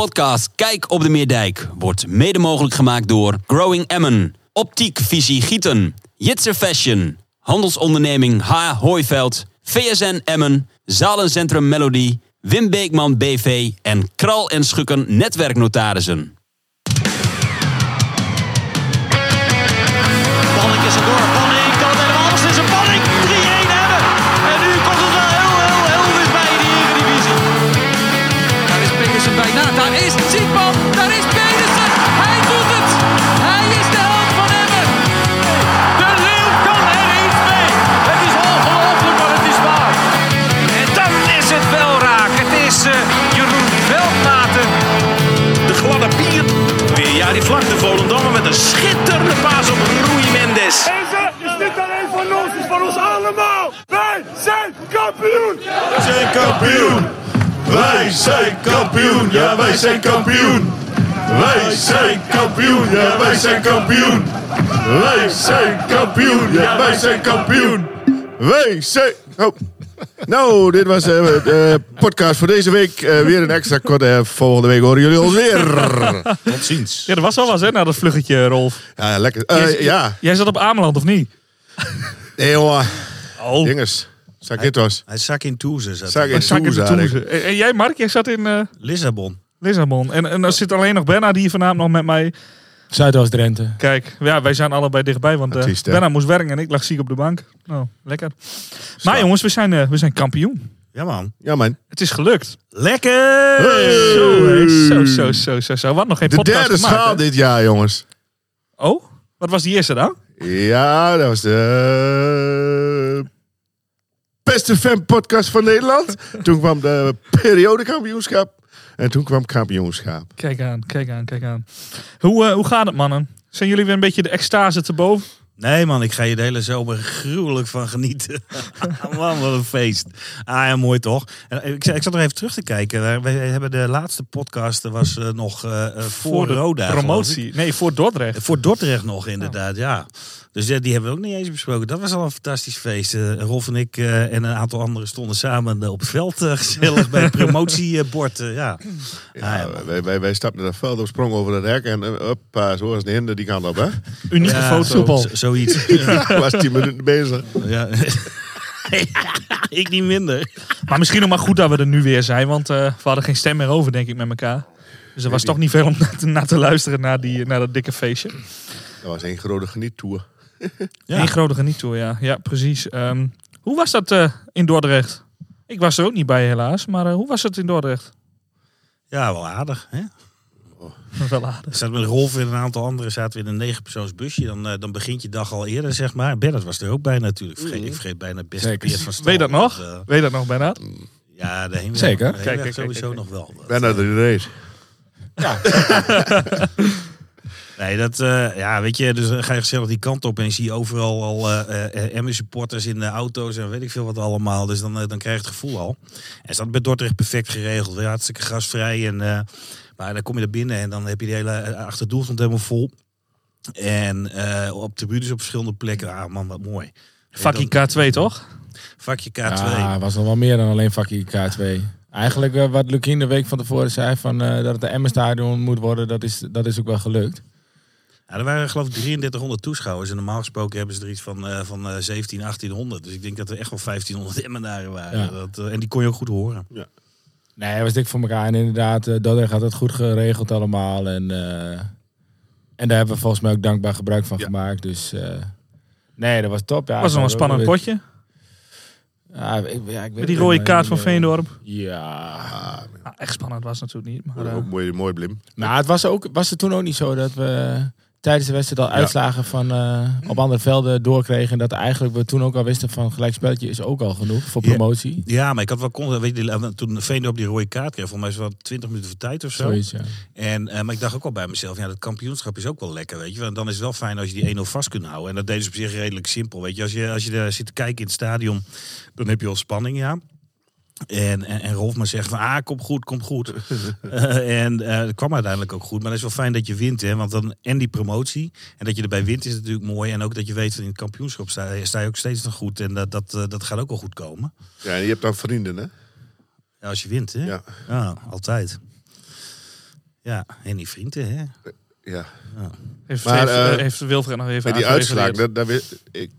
Podcast Kijk op de Meerdijk wordt mede mogelijk gemaakt door Growing Emmen, Optiek Visie Gieten, Jitser Fashion, Handelsonderneming H. Hooiveld, VSN Emmen, Zalencentrum Melody, Wim Beekman BV en Kral en Schukken Netwerknotarissen. Kampioen. Wij zijn kampioen. Wij zijn kampioen. Ja, wij zijn kampioen. Wij zijn kampioen. Ja, wij zijn kampioen. Wij zijn kampioen. Ja, wij zijn kampioen. Wij zijn... Oh. Nou, dit was eh, de podcast voor deze week. Eh, weer een extra korte. volgende week horen jullie ons weer. Tot ziens. Ja, dat was wel wat, hè, na dat vluggetje, Rolf. Ja, lekker. Eh, ja. Jij zat op Ameland, of niet? Nee, jongen. Oh. Sakitos. Hij zak in Toeze. zat Zak hij. in de Toeze. En, jij, Mark, jij zat in eh, Lissabon. Lissabon. En, en er zit alleen nog Benna die vanavond nog met mij... Zuidoost-Drenthe. Kijk, ja, wij zijn allebei dichtbij, want hè? Benna moest werken en ik lag ziek op de bank. Nou, lekker. Maar jongens, we zijn, eh, we zijn kampioen. Ja man. Ja, man. Het is gelukt. Lekker! Zo, zo, zo, zo, zo, zo. Wat nog geen De podcast derde gemaakt, schaal hè? dit jaar, jongens. Oh, wat was die eerste dan? Ja, dat was de beste fanpodcast van Nederland. toen kwam de periodekampioenschap. En toen kwam kampioenschap. Kijk aan, kijk aan, kijk aan. Hoe, eh, hoe gaat het, mannen? Zijn jullie weer een beetje de extase te boven? Nee man, ik ga je de hele zomer gruwelijk van genieten. man, wat een feest. Ah ja, mooi toch? En Ik, ik zat nog even terug te kijken. We hebben de laatste podcast, dat was eh, nog eh, eh, voor, de Roda. promotie. Nee, voor Dordrecht. Voor Dordrecht nog inderdaad, ja. Dus ja, die hebben we ook niet eens besproken. Dat was al een fantastisch feest. Eh, Rolf en ik eh, en een aantal anderen stonden samen eh, op het veld eh, gezellig bij het promotiebord. eh, ja. Ja, Ah, ja, wij, wij, wij stapten dat veld op, sprongen over het hek. En uh, hoppa, zo was de hinder die kant op, hè? Unieke Ja, foto. zo- zoiets. was tien minuten bezig. ja. ik niet minder. Maar misschien nog maar goed dat we er nu weer zijn, want eh, we hadden geen stem meer over, denk ik, met elkaar. Dus er was toch niet veel om naar te, naar te luisteren naar, die, naar dat dikke feestje. Dat was één grote geniettour. Ja. Eén grote geniettour, ja. Ja, precies. Ehm, hoe was dat eh, in Dordrecht? Ik was er ook niet bij helaas, maar eh, hoe was het in Dordrecht? Ja, wel aardig. Hè? Wel aardig. Staat met Rolf en een aantal anderen zaten we in een negenpersoons busje. Dan, eh, dan begint je dag al eerder, zeg maar. Bernard was er ook bij natuurlijk. Ik vergeet, ik vergeet bijna het beste. Peert van Stal. Weet je dat nog? Weet je dat nog, Bernard? ja, de heenweg. Zeker. De Kijk, heenweg kijk, sowieso kijk, nog wel. Bijna de race. Nee, dat, eh, ja, weet je, dus dan ga je gezellig die kant op en zie je overal al eh eh, Emmen supporters in de auto's en weet ik veel wat allemaal. Dus dan, eh, dan krijg je het gevoel al. En is dat bij Dordrecht perfect geregeld. Ja, hartstikke gastvrij. En, eh, maar dan kom je er binnen en dan heb je die hele eh, achterdoelgrond helemaal vol. En eh, op tribunes op verschillende plekken. Ah man, wat mooi. Dan- K2, toch? Vakje K2. Ja, was nog wel meer dan alleen vakje K2. Eigenlijk eh, wat Lukien de week van tevoren zei, van, eh, dat het de Emmen-stadion moet worden, dat is, dat is ook wel gelukt. Ja, er waren geloof ik 3300 toeschouwers. En normaal gesproken hebben ze er iets van, eh, van eh, 17, 1800. Dus ik denk dat er echt wel 1500 Emmenaren waren. Ja. Dat, eh, en die kon je ook goed horen. Nee, hij was dik voor elkaar. En inderdaad, eh Dordrecht had het goed geregeld allemaal. En, eh, en daar hebben we volgens mij ook dankbaar gebruik van Ja. gemaakt. Dus eh, nee, dat was top. Ja, was nog een spannend potje. Ja, ik, ja, ik weet Met die rode kaart van Veendorp. Ja. Nou, echt spannend was het natuurlijk niet. Maar, eh, Ook mooi, mooi blim. Nou, het was, ook, was het toen ook niet zo dat we tijdens de wedstrijd al uitslagen van, eh, op andere velden doorkregen. En dat eigenlijk we toen ook al wisten van gelijkspelletje is ook al genoeg voor promotie. Ja, maar ik had wel constant, weet je, die- toen Veendorp die rode kaart kreeg, volgens mij is wel 20 minuten voor tijd of zo. Zoiets, ja. En, eh, maar ik dacht ook wel bij mezelf, ja, dat kampioenschap is ook wel lekker, weet je. Want dan is het wel fijn als je die 1-0 vast kunt houden. En dat deden ze op zich redelijk simpel, weet je. Als je, als je daar zit te kijken in het stadion, dan heb je al spanning, ja. En, en, en Rolf maar zegt van, ah, komt goed, komt goed. Eh, en eh het kwam uiteindelijk ook goed. Maar het is wel fijn dat je wint, hè. Want dan, en die promotie, en dat je erbij wint is natuurlijk mooi. En ook dat je weet, dat in het kampioenschap sta, sta je ook steeds nog goed. En dat, dat, eh, dat gaat ook wel goed komen. Ja, en je hebt dan vrienden, hè? Ja, als je wint, hè? Ja. Ja, altijd. Ja, Henny Vrienden, hè? Ja. Heeft, Maar, heeft, heeft Wilfred nog even die uitslag, dat, dat ik,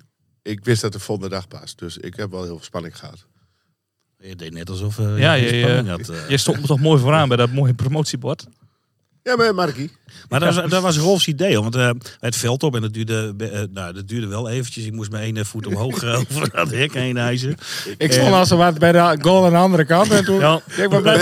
ik wist dat de volgende dag pas. Dus ik heb wel heel veel spanning gehad. Je deed net alsof eh Ja, je je- had. eh. Je stond toch mooi vooraan bij dat mooie promotiebord. Ja, maar Markie. Maar dat was, dat was Rolfs idee, want eh, het veld op en dat duurde, nou, dat duurde wel eventjes. Ik moest mijn ene voet omhoog over dat hek heen. Ik stond als ze wat bij de goal aan de andere kant. En toen Ja. ik ben blij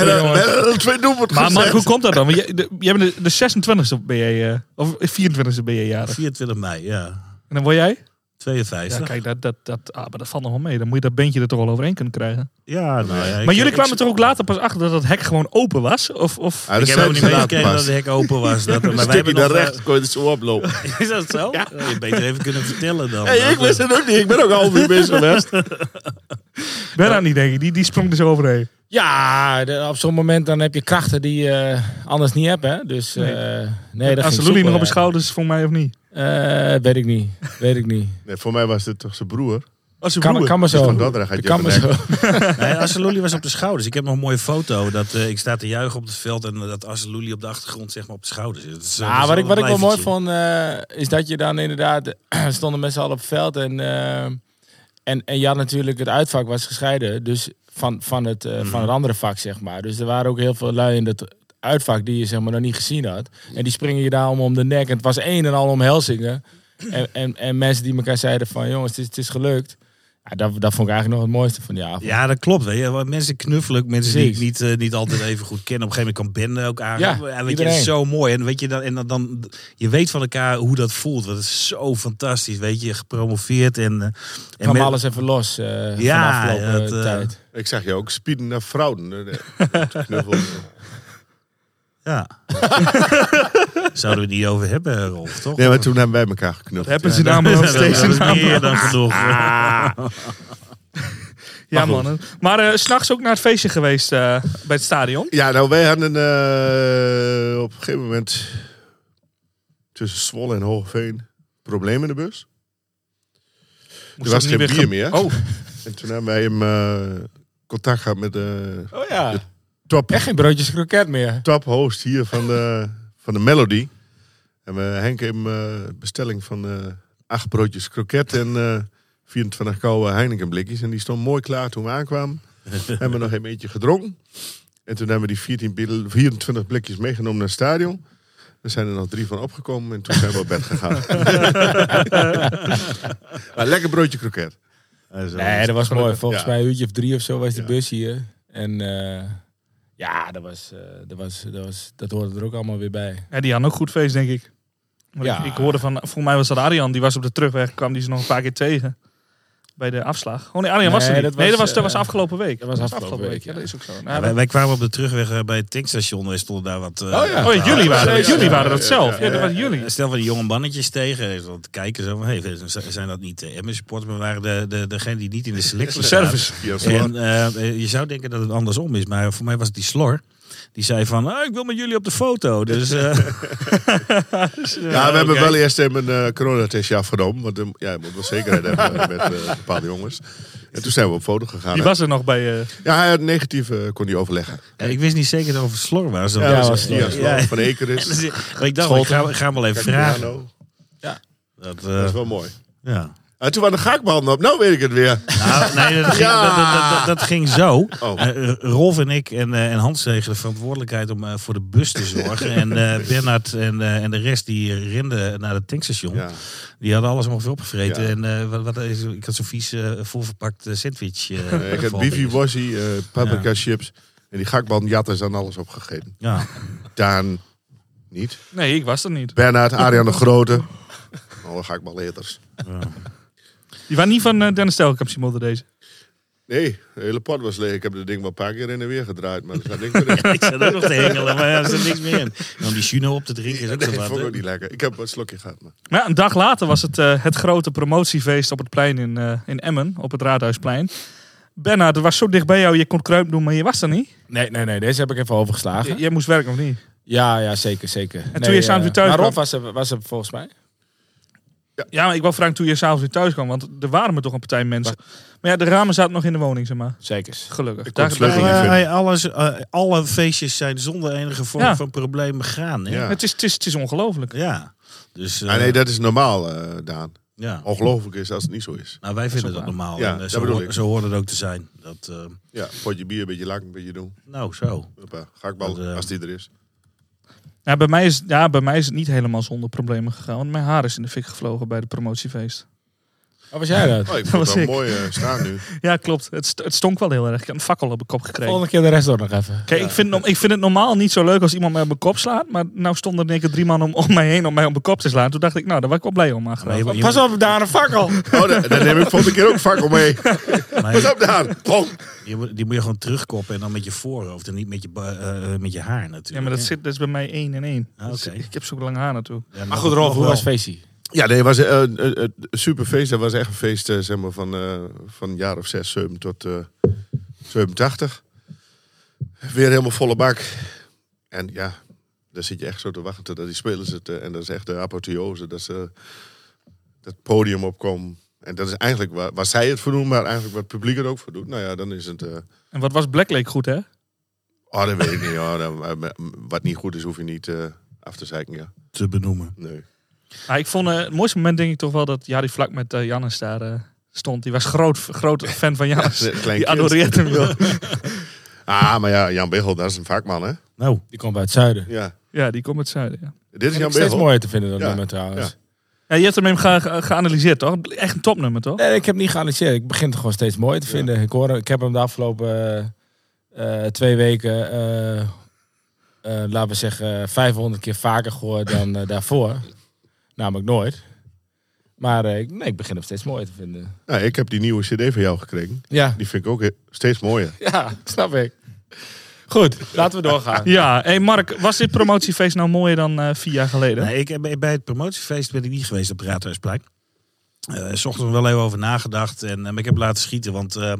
twee doelpunten Maar, hoe komt dat dan? Want je, de, je bent de, de 26e ben je, eh, of 24e ben je jarig. 24 mei, ja. En dan word jij? 52. Ja, kijk, dat, dat, dat, ah, maar dat valt nog wel mee. Dan moet je dat bandje er toch wel overheen kunnen krijgen. Ja, nou ja. ik- maar jullie ik- kwamen toch ook later pas achter dat het hek gewoon open was? Of, of... Ja, dat Ik heb ook niet meegekregen dat het hek open was. Dat, maar wij hebben naar nog, eh, kon je er zo oplopen. Is dat zo? Ja. Je beter even kunnen vertellen dan. Hey, ik wist het ook niet. Ik ben ook al uur bezig geweest. Ben daar niet, denk ik. Die, die sprong er zo overheen. Ja, de- op zo'n moment dan heb je krachten die je anders niet hebt. Hè? Dus eh, nee, nee dat Als Lully nog op de ja. schouders, voor mij of niet? Eh, weet ik niet. Weet ik niet. Nee, voor mij was dit toch zijn broer. Als Kan, kan maar Is zo. Kan maar gelijk. zo. Nee, Asseluli was op de schouders. Ik heb nog een mooie foto. Dat eh, ik sta te juichen op het veld en eh, dat Asseluli op de achtergrond zeg maar op de schouders zit. Dat is, eh, dat Ja, is wat ik, wat ik wel mooi vond, eh, is dat je dan inderdaad stonden met z'n allen op het veld. En, eh, en, en je had natuurlijk het uitvak was gescheiden. Dus van, van, het, eh, van het andere vak, zeg maar. Dus er waren ook heel veel lui in dat uitvak die je zeg maar nog niet gezien had. En die springen je daarom om de nek. En het was één en al omhelzingen. En, en, en mensen die elkaar zeiden van, jongens, het is, het is gelukt. Ja, dat, dat vond ik eigenlijk nog het mooiste van die avond. Ja, dat klopt. Weet je. Want Mensen knuffelen, mensen die ik niet, eh, niet altijd even goed ken. Op een gegeven moment kan Ben ook aan. Ja, weet je, iedereen. het is zo mooi. En weet je dan, en dan, dan, je weet van elkaar hoe dat voelt. Dat is zo fantastisch. Weet je, gepromoveerd en. eh, en kwam met- alles even los eh Ja, van de afgelopen tijd. Ik zag je ook spieden naar Knuffel. Ja. Zouden we het niet over hebben, Rolf, toch? Nee, maar toen hebben wij elkaar geknuffeld. Hebben Ja. ze namelijk nog steeds meer dan genoeg. Ja, man. Maar eh, s s'nachts ook naar het feestje geweest eh, bij het stadion. Ja, nou, wij hadden eh, op een gegeven moment tussen Zwolle en Hoogveen problemen in de bus. Moest er was geen bier ge- meer. Oh, En toen hebben wij hem eh, contact gehad met de Oh ja. top, Echt geen broodjes kroket meer. top host hier van de, van de Melody. En we Henk hem eh, bestelling van eh, acht broodjes kroket en eh 24 koude Heineken blikjes. En die stond mooi klaar toen we aankwamen. hebben we nog een beetje gedronken. En toen hebben we die 14, bil- 24 blikjes meegenomen naar het stadion. Er zijn er nog drie van opgekomen en toen zijn we op bed gegaan. maar lekker broodje kroket. Nee, dat was mooi. Volgens Ja. mij een uurtje of drie of zo was de Ja. bus hier. En eh, ja, dat, was, eh, dat, was, dat, was, dat hoorde er ook allemaal weer bij. ja, die hadden ook goed feest, denk ik. Ja. ik, ik hoorde van, volgens mij was dat Arjan, die was op de terugweg, kwam die ze nog een paar keer tegen. Bij de afslag. Oh nee, was er Nee, niet. dat nee, dat was, dat was eh, afgelopen week. dat was afgelopen week, Ja, ja. dat is ook zo. Nou, Ja, wij, wij kwamen op de terugweg eh, bij het tankstation. Wij stonden daar wat... eh, Oh ja. oh, jullie waren, Ja, jullie waren dat ja, zelf. Ja, ja, dat ja. waren jullie. Stel van die jonge mannetjes tegen. Wat kijken. Zo van, hey, zijn dat niet uh, supporters Maar waren de, de, degene die niet in de selectie zaten. zo. En eh, je zou denken dat het andersom is. Maar voor mij was het die slor. Die zei van, ah, ik wil met jullie op de foto. Dus eh, Ja, we hebben wel eerst even een uh, coronatestje afgenomen. Want eh, ja, je moet wel zekerheid hebben met eh, bepaalde jongens. En toen zijn we op foto gegaan. Die was er nog bij... eh, Ja, hij had negatief eh, kon hij overleggen. ja, ik wist niet zeker dat het over slor was. Ja, Ja, dat was was Slor. Ja. van Ekeris. Dus, maar ik dacht, ik ga, ik ga hem wel even vragen. Cagliano. Dat, Dat eh, is wel mooi. ja. En toen waren de gaakbanden op. Nou weet ik het weer. Nou, nee, dat ging, Ja. dat, dat, dat, dat ging zo. Oh. Eh, Rolf en ik en, eh, en Hans kregen de verantwoordelijkheid om eh, voor de bus te zorgen. en eh Bernard en, eh, en de rest die renden naar het tankstation. Ja. Die hadden alles ongeveer opgevreten. Ja. En eh, wat, wat is, ik had zo'n vies voorverpakt eh, sandwich. ik wossie, eh paprika Ja. chips. En die gakband jatten zijn alles opgegeten. Ja. Daan niet. nee, ik was er niet. Bernard, Arjan de Grote. Alle gakballeters. Die waren niet van eh, Dennis Telkamp, Simon, deze. Nee, de hele pot was leeg. Ik heb het ding wel een paar keer in en weer gedraaid. Maar er zat niks meer in. ik zat ook nog te hengelen, maar ja, er zit niks meer in. En om die Juno op te drinken is ook Nee, wat. vond ik ook niet lekker. Ik heb een slokje gehad. Maar. Maar ja, een dag later was het eh, het grote promotiefeest op het plein in, eh, in Emmen, op het Raadhuisplein. Bernard, het was zo dicht bij jou, je kon kruip doen, maar je was er niet. Nee, nee, nee. Deze heb ik even overgeslagen. J- jij moest werken of niet? Ja, ja, zeker, zeker. En toen je s'avonds weer thuis Maar? Rolf was er, was er volgens mij. Ja, maar ik wou vragen toen je s'avonds weer thuis kwam. Want er waren me toch een partij mensen. Maar ja, de ramen zaten nog in de woning, zeg maar. Zeker. Gelukkig. Daar-. Eh, alles, eh, alle feestjes zijn zonder enige vorm Ja. van probleem gegaan. Hè? Ja. het, is, het, is, het is ongelooflijk. Ja. Dus, eh, Ah, nee, dat is normaal, eh, Daan. ja. Ongelooflijk is als het niet zo is. Nou, wij vinden dat normaal. Ja, en, eh, dat zo, bedoel hoort- ik. zo hoort het ook te zijn. Dat, eh, Ja, potje bier, een beetje lak, een beetje doen. nou, zo. Hoppa, Gakbal, Dat, eh, als die er is. Ja, bij, mij is, ja, bij mij is het niet helemaal zonder problemen gegaan. Want mijn haar is in de fik gevlogen bij de promotiefeest. Wat was jij dat? Oh, ik vond het wel ik. mooi eh, staan nu. Ja, klopt. Het, st- het stonk wel heel erg. Ik heb een fakkel op mijn kop gekregen. Volgende keer de rest door nog even. Kijk, ik, vind, ik vind het normaal niet zo leuk als iemand mij op mijn kop slaat. Maar nou stonden er in één keer drie man om, om mij heen om mij op mijn kop te slaan. Toen dacht ik, nou, daar was ik wel blij om. Maar Pas op, daar een fakkel. Oh, dan, dan neem ik volgende keer ook fakkel mee. maar Pas op. Pom. moet- die moet je gewoon terugkoppen en dan met je voorhoofd en niet met je, ba- eh, eh, met je haar natuurlijk. Ja, maar dat, zit, dat is bij mij één en één. Ah, Dus oké. ik heb zo lang haar naartoe. Ja, Maar goed, Rolf, hoe was het feestje? Ja, nee, het was eh, een een- een super feest. Dat was echt een feest eh, zeg maar, van, eh, van een jaar of zes, zeven tot eh 87. Weer helemaal volle bak. En ja, daar zit je echt zo te wachten totdat die spelers het... eh, en dat is echt de apotheose, dat ze dat podium opkomen. En dat is eigenlijk waar, waar zij het voor doen, maar eigenlijk wat het publiek er ook voor doet. Nou ja, dan is het... eh, En wat was Black Lake goed, hè? oh, dat weet ik niet. Ja, dan- maar wat niet goed is, hoef je niet eh, af te zeiken. Ja. te benoemen. Nee. Maar ik vond eh, het mooiste moment denk ik toch wel dat Jari vlak met eh, Jannes daar eh, stond. Die was groot, groot fan van Jannes. Die kind. adoreert hem, joh. Ah, maar ja, Jan Biggel, dat is een vakman, hè? Nou, Die komt uit het zuiden. Ja. Ja, die komt uit het zuiden, ja. Dit is Vind Jan ik steeds Biggel. mooier te vinden dan Ja. nummer trouwens. Ja, je hebt hem even ge- ge- geanalyseerd, toch? Echt een topnummer, toch? Nee, ik heb niet geanalyseerd. Ik begin het gewoon steeds mooier te vinden. Ik, hoor, ik heb hem de afgelopen eh, eh, twee weken, eh, eh, laten we zeggen, 500 keer vaker gehoord dan daarvoor. Namelijk nooit. Maar eh, ik- nee, ik begin hem steeds mooier te vinden. Ja, ik heb die nieuwe cd van jou gekregen. Ja, Die vind ik ook steeds mooier. ja snap ik. Goed, laten we doorgaan. Ja, hey Mark, was dit promotiefeest nou mooier dan eh, vier jaar geleden? Nee, ik, heb- bij het promotiefeest ben ik niet geweest op het Raadhuisplein. Eh s ochtends wel even over nagedacht. En, eh, ik heb laten schieten. Want eh,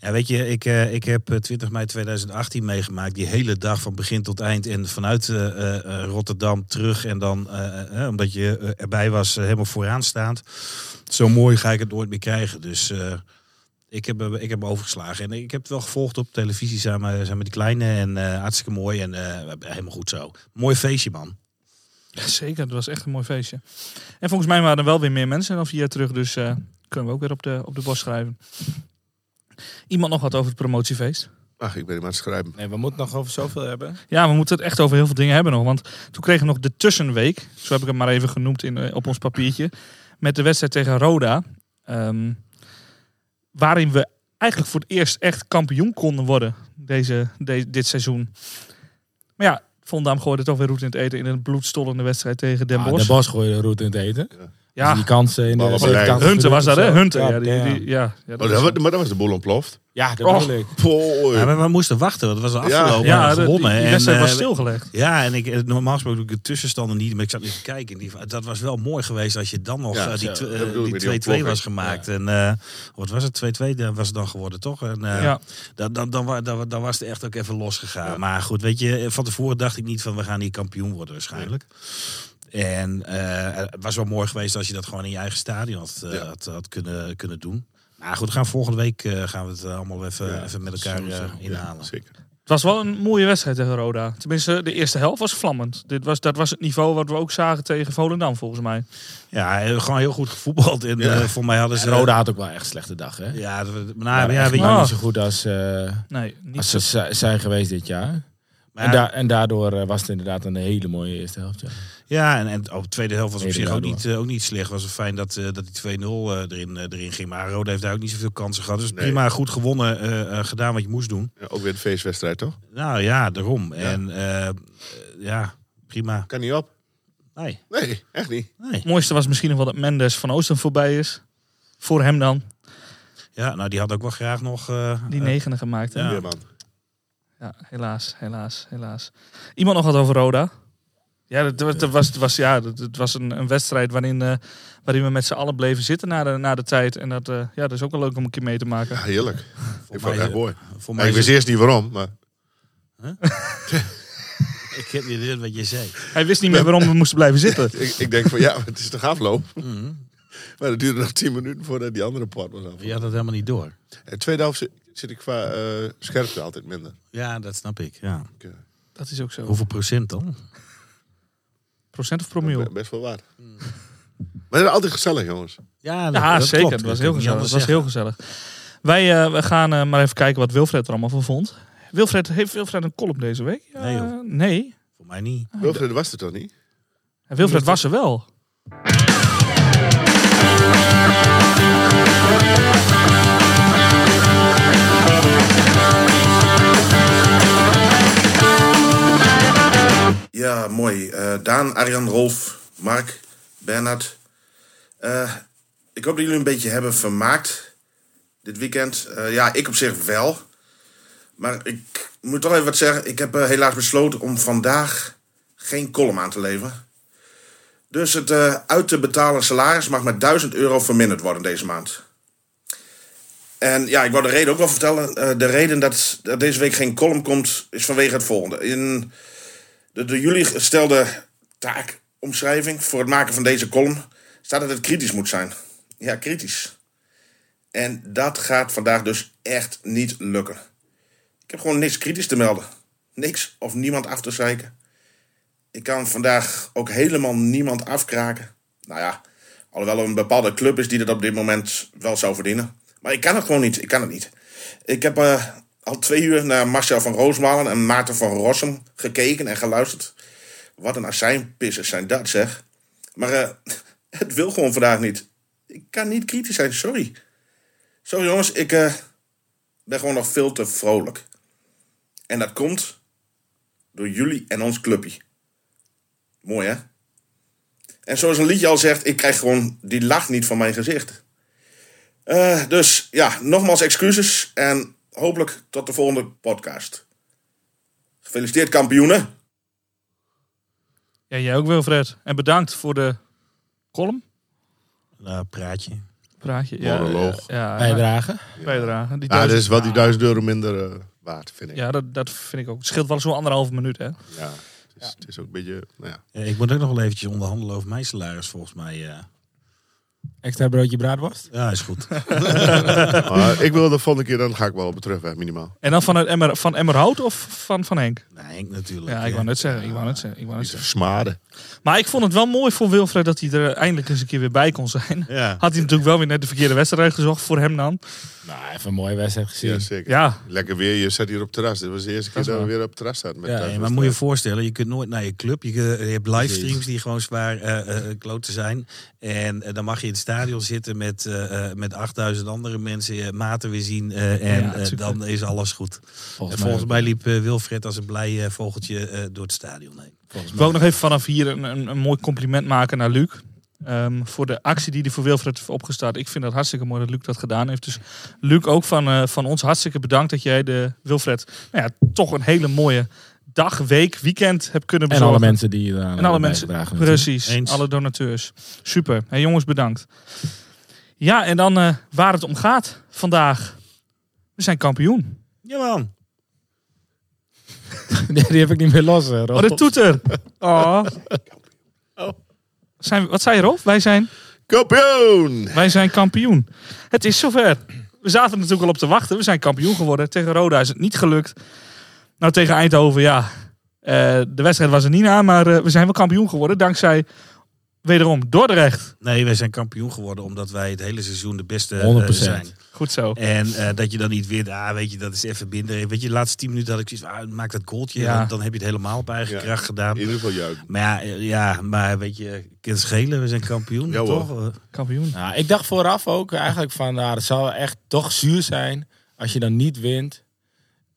ja, weet je, ik, eh, ik heb eh, 20 mei 2018 meegemaakt. Die hele dag van begin tot eind. En vanuit eh, eh, eh, Rotterdam terug. En dan, eh, eh, omdat je eh, erbij was, eh, helemaal vooraan staand. Zo mooi ga ik het nooit meer krijgen. Dus eh, ik, heb, eh, ik heb overgeslagen. En ik heb het wel gevolgd op televisie samen, samen met die kleine. En eh, hartstikke mooi. En eh, helemaal goed zo. Mooi feestje, man. Ja, zeker, het was echt een mooi feestje. En volgens mij waren er wel weer meer mensen dan vier jaar terug. Dus eh, kunnen we ook weer op de, op de bos schrijven. Iemand nog wat over het promotiefeest? Ach, ik ben hem aan het schrijven. Nee, we moeten nog over zoveel hebben. Ja, we moeten het echt over heel veel dingen hebben nog. Want toen kregen we nog de tussenweek. Zo heb ik het maar even genoemd in, op ons papiertje. Met de wedstrijd tegen Roda. Ehm, waarin we eigenlijk voor het eerst echt kampioen konden worden deze, de- dit seizoen. Maar ja, Volendam gooide toch weer roet in het eten in een bloedstollende wedstrijd tegen Den Ah, Bosch. de Bos gooide de route in het eten. ja, Die kansen in de Hunter was dat, hè? Hunter. Ja, Ja, die, ja. die- ja, ja, dat Oh, was- dat was- maar dat was de boel ontploft. Ja, dat Ja, maar we moesten wachten, want het was Ja. afgelopen. ja, Ja, de- gewonnen. wedstrijd was eh, stilgelegd. Ja, en ik, eh, normaal gesproken doe ik de tussenstanden niet, maar ik zat nu te kijken. Die, dat was wel mooi geweest als je dan nog Ja, eh, die zo. tw- Dat eh, bedoel ik die met die 2-2 ontploffing. was gemaakt. En eh, wat was het? 2-2 dat was het dan geworden, toch? En, eh, Ja. dan, dan, dan, dan, dan was het echt ook even losgegaan. Ja. Maar goed, weet je, van tevoren dacht ik niet van we gaan hier kampioen worden waarschijnlijk. En eh, het was wel mooi geweest als je dat gewoon in je eigen stadion had, eh, Ja. had, had kunnen, kunnen doen. Maar goed, we gaan volgende week eh, gaan we het eh, allemaal even, Ja, even met elkaar zo- zo. eh, Ja, inhalen. zeker. Het was wel een mooie wedstrijd tegen Roda. Tenminste, de eerste helft was vlammend. Dit was, dat was het niveau wat we ook zagen tegen Volendam, volgens mij. Ja, eh, gewoon heel goed gevoetbald. En Ja. eh, voor mij hadden ze... Roda had ook wel echt een slechte dag, hè? Ja, dat- maar, nou, ja, weet je, niet zo goed als, eh, Nee, niet als ze zi- zijn geweest dit jaar. maar En, da- en daardoor eh, was het inderdaad een hele mooie eerste helft. Ja. Ja, en, en oh, de tweede helft was op zich ook niet, eh, ook niet slecht. was het fijn dat, eh, dat die 2-0 eh, erin, erin ging. Maar Roda heeft daar ook niet zoveel kansen gehad. Dus Nee. prima, goed gewonnen, eh, eh, gedaan wat je moest doen. Ja, ook weer de feestwedstrijd, toch? Nou ja, daarom. En eh, eh, ja, prima. Kan niet op. Nee, Nee, echt niet. nee. Het mooiste was misschien nog wel dat Mendes van Oosten voorbij is. Voor hem dan. Ja, nou die had ook wel graag nog... eh, Die negende gemaakt. Hè? Ja. Ja. Ja, helaas, helaas, helaas. Iemand nog wat over Roda? Ja, dat, was- dat was, het was, ja, dat, het was een, een wedstrijd waarin, eh, waarin we met z'n allen bleven zitten na de, na de tijd. En dat, eh, ja, dat is ook wel leuk om een keer mee te maken. Ja, heerlijk. Ik vond mij het echt mooi. voor mij ik is wist eerst niet waarom, maar... Ik heb niet idee wat je zei. Hij wist niet meer waarom we moesten blijven zitten. Ik, ik denk van ja, het is toch afloop. Maar het duurde nog tien minuten voordat die andere pot was af. Je had het helemaal niet door. En tweede helft zit, zit ik qua eh, scherpte altijd minder. Ja, dat snap ik. Ja. Dat is ook zo. Hoeveel procent dan? Procent of promiel? Be- Best wel waar. Maar het is altijd gezellig, jongens. Ja, Ja, zeker. Het was heel gezellig. Het was heel gezellig. Wij eh, we gaan eh, maar even kijken wat Wilfred er allemaal van vond. Wilfred, heeft Wilfred een column deze week? Ja, Nee, joh. nee. Voor mij niet. Wilfred was het toch niet? En Wilfred was er wel. Ja, mooi. Eh, Daan, Arjan, Rolf, Mark, Bernard. Eh, ik hoop dat jullie een beetje hebben vermaakt dit weekend. Eh, ja, ik op zich wel. Maar ik moet toch even wat zeggen. Ik heb helaas besloten om vandaag geen column aan te leveren. Dus het uit te betalen salaris mag met 1000 euro verminderd worden deze maand. En ja, ik wou de reden ook wel vertellen. De reden dat, dat deze week geen column komt, is vanwege het volgende. In de door jullie gestelde taakomschrijving voor het maken van deze column staat dat het kritisch moet zijn. Ja, kritisch. En dat gaat vandaag dus echt niet lukken. Ik heb gewoon niks kritisch te melden. Niks of niemand af te zeiken. Ik kan vandaag ook helemaal niemand afkraken. Nou ja, alhoewel er een bepaalde club is die dat op dit moment wel zou verdienen. Maar ik kan het gewoon niet. Ik kan het niet. Ik heb eh, al twee uur naar Marcel van Roosmalen en Maarten van Rossum gekeken en geluisterd. Wat een azijnpissers zijn dat, zeg. Maar eh, het wil gewoon vandaag niet. Ik kan niet kritisch zijn, sorry. Sorry jongens, ik eh, ben gewoon nog veel te vrolijk. En dat komt door jullie en ons clubje. Mooi hè? En zoals een liedje al zegt, ik krijg gewoon die lach niet van mijn gezicht. Eh, dus ja, nogmaals excuses en hopelijk tot de volgende podcast. Gefeliciteerd kampioenen. Ja, jij ook Wilfred. En bedankt voor de column. Nou, praatje. Praatje. Ja, Monoloog. Ja, ja, Bijdragen. bijdrage. Die Ja, dat is wel die duizend euro minder eh, waard, vind ik. Ja, Ja, dat, dat vind ik ook. Het scheelt wel zo'n anderhalve minuut, hè? het, is, het is ook een beetje... Nou ja. Ja, ik moet ook nog wel eventjes onderhandelen over mijn salaris, volgens mij. eh. Extra broodje braadworst. Ja, is goed. Maar ik wil de volgende keer, dan ga ik wel op terugweg, minimaal. En dan van, het Emmer, van Emmerhout of van, van Henk? Nee, Henk natuurlijk. Ja, ik wou net zeggen. Ik wou net zeggen. Ik wou net zeggen. versmaden. Maar ik vond het wel mooi voor Wilfred dat hij er eindelijk eens een keer weer bij kon zijn. Ja. Had hij natuurlijk wel weer net de verkeerde wedstrijd gezocht voor hem dan. Nou, even een mooie wedstrijd gezien. Ja, zeker. Ja, Lekker weer, je zat hier op het terras. Dit was de eerste keer Dat we weer op het terras zaten. Met Ja, maar moet je je voorstellen, je kunt nooit naar je club. Je, je hebt livestreams die gewoon zwaar eh eh, kloten zijn. En eh, dan mag je in het stadion zitten met, eh, eh, met 8000 andere mensen, je maten weer zien. eh, en Ja, eh, dan is alles goed. Volgens, en volgens ook. mij liep eh, Wilfred als een blij eh, vogeltje eh, door het stadion heen. Volgens ik wil ook nog even vanaf hier een, een, een mooi compliment maken naar Luc. Ehm, voor de actie die hij voor Wilfred heeft opgestart. Ik vind dat hartstikke mooi dat Luc dat gedaan heeft. Dus Luc, ook van, eh, van ons hartstikke bedankt dat jij de Wilfred nou ja, toch een hele mooie dag, week, weekend hebt kunnen En bezorgen. alle mensen die eraan En alle mensen, precies. Eens. Alle donateurs. Super. Hey, jongens, bedankt. Ja, en dan eh, waar het om gaat vandaag. We zijn kampioen. Ja man. Die, die heb ik niet meer los, hè, Rolf. Oh, de toeter. Oh. Zijn, wat zei je, Rolf? Wij zijn, Kampioen! wij zijn kampioen. Het is zover. We zaten natuurlijk al op te wachten. We zijn kampioen geworden. Tegen Roda is het niet gelukt. Nou, tegen Eindhoven, ja. eh, de wedstrijd was er niet na, maar eh, we zijn wel kampioen geworden. Dankzij, wederom, Dordrecht. Nee, wij zijn kampioen geworden omdat wij het hele seizoen de beste eh, 100%. zijn. Goed zo. En eh, dat je dan niet wint, ah, weet je, dat is even minder. Weet je, de laatste tien minuten had ik zoiets van, ah, maak dat goaltje. Ja. Dan, dan heb je het helemaal op eigen Ja. kracht gedaan. In ieder geval juist. Maar ja, eh, ja, maar weet je, kan het schelen, we zijn kampioen, toch? Eh, Kampioen. Nou, ik dacht vooraf ook eigenlijk van, nou, het zou echt toch zuur zijn als je dan niet wint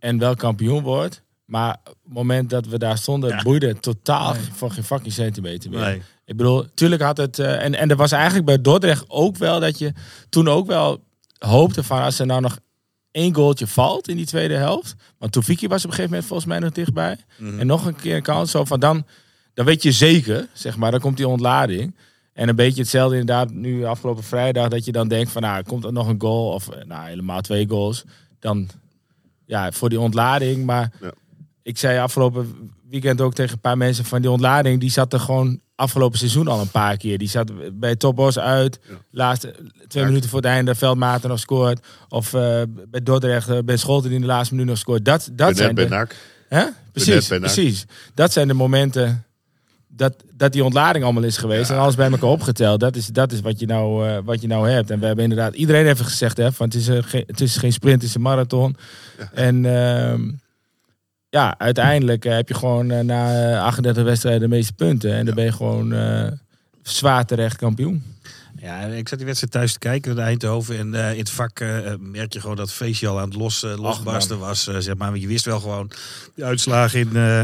en wel kampioen wordt. Maar op het moment dat we daar stonden, Ja. boeide totaal voor geen fucking centimeter meer. Nee. Ik bedoel, tuurlijk had het... eh, en, en er was eigenlijk bij Dordrecht ook wel dat je toen ook wel hoopte van als er nou nog één goaltje valt in die tweede helft. Want Toefiki was op een gegeven moment volgens mij nog dichtbij. Mhm. En nog een keer een kans. Zo van dan, dan weet je zeker, zeg maar, dan komt die ontlading. En een beetje hetzelfde inderdaad nu afgelopen vrijdag. Dat je dan denkt van nou, komt er nog een goal. Of eh, nou, helemaal twee goals. Dan ja, voor die ontlading. Maar Ja. ik zei afgelopen weekend ook tegen een paar mensen van die ontlading. Die zat er gewoon afgelopen seizoen al een paar keer. Die zat bij Topos uit. Laatste twee Ja. minuten voor het einde. Veldmaten nog scoort. Of eh, bij Dordrecht eh, Ben Scholten die in de laatste minuut nog scoort. Dat, dat zijn bij de. Hè? Precies, bij precies. Dat zijn de momenten dat, dat die ontlading allemaal is geweest. En alles bij elkaar opgeteld. Dat is, dat is wat, je nou, eh, wat je nou hebt. En we hebben inderdaad... Iedereen heeft gezegd, hè, van het, is, een geen, het is geen sprint, het is een marathon. En ehm, ja, uiteindelijk eh, heb je gewoon eh, na eh, 38 wedstrijden de meeste punten. En dan ben je gewoon eh, zwaar terecht kampioen. Ja, ik zat die wedstrijd thuis te kijken naar Eindhoven. En eh, in het vak eh, merk je gewoon dat het feestje al aan het los, eh, losbarsten was. eh, zeg maar. Je wist wel gewoon die uitslagen in... eh,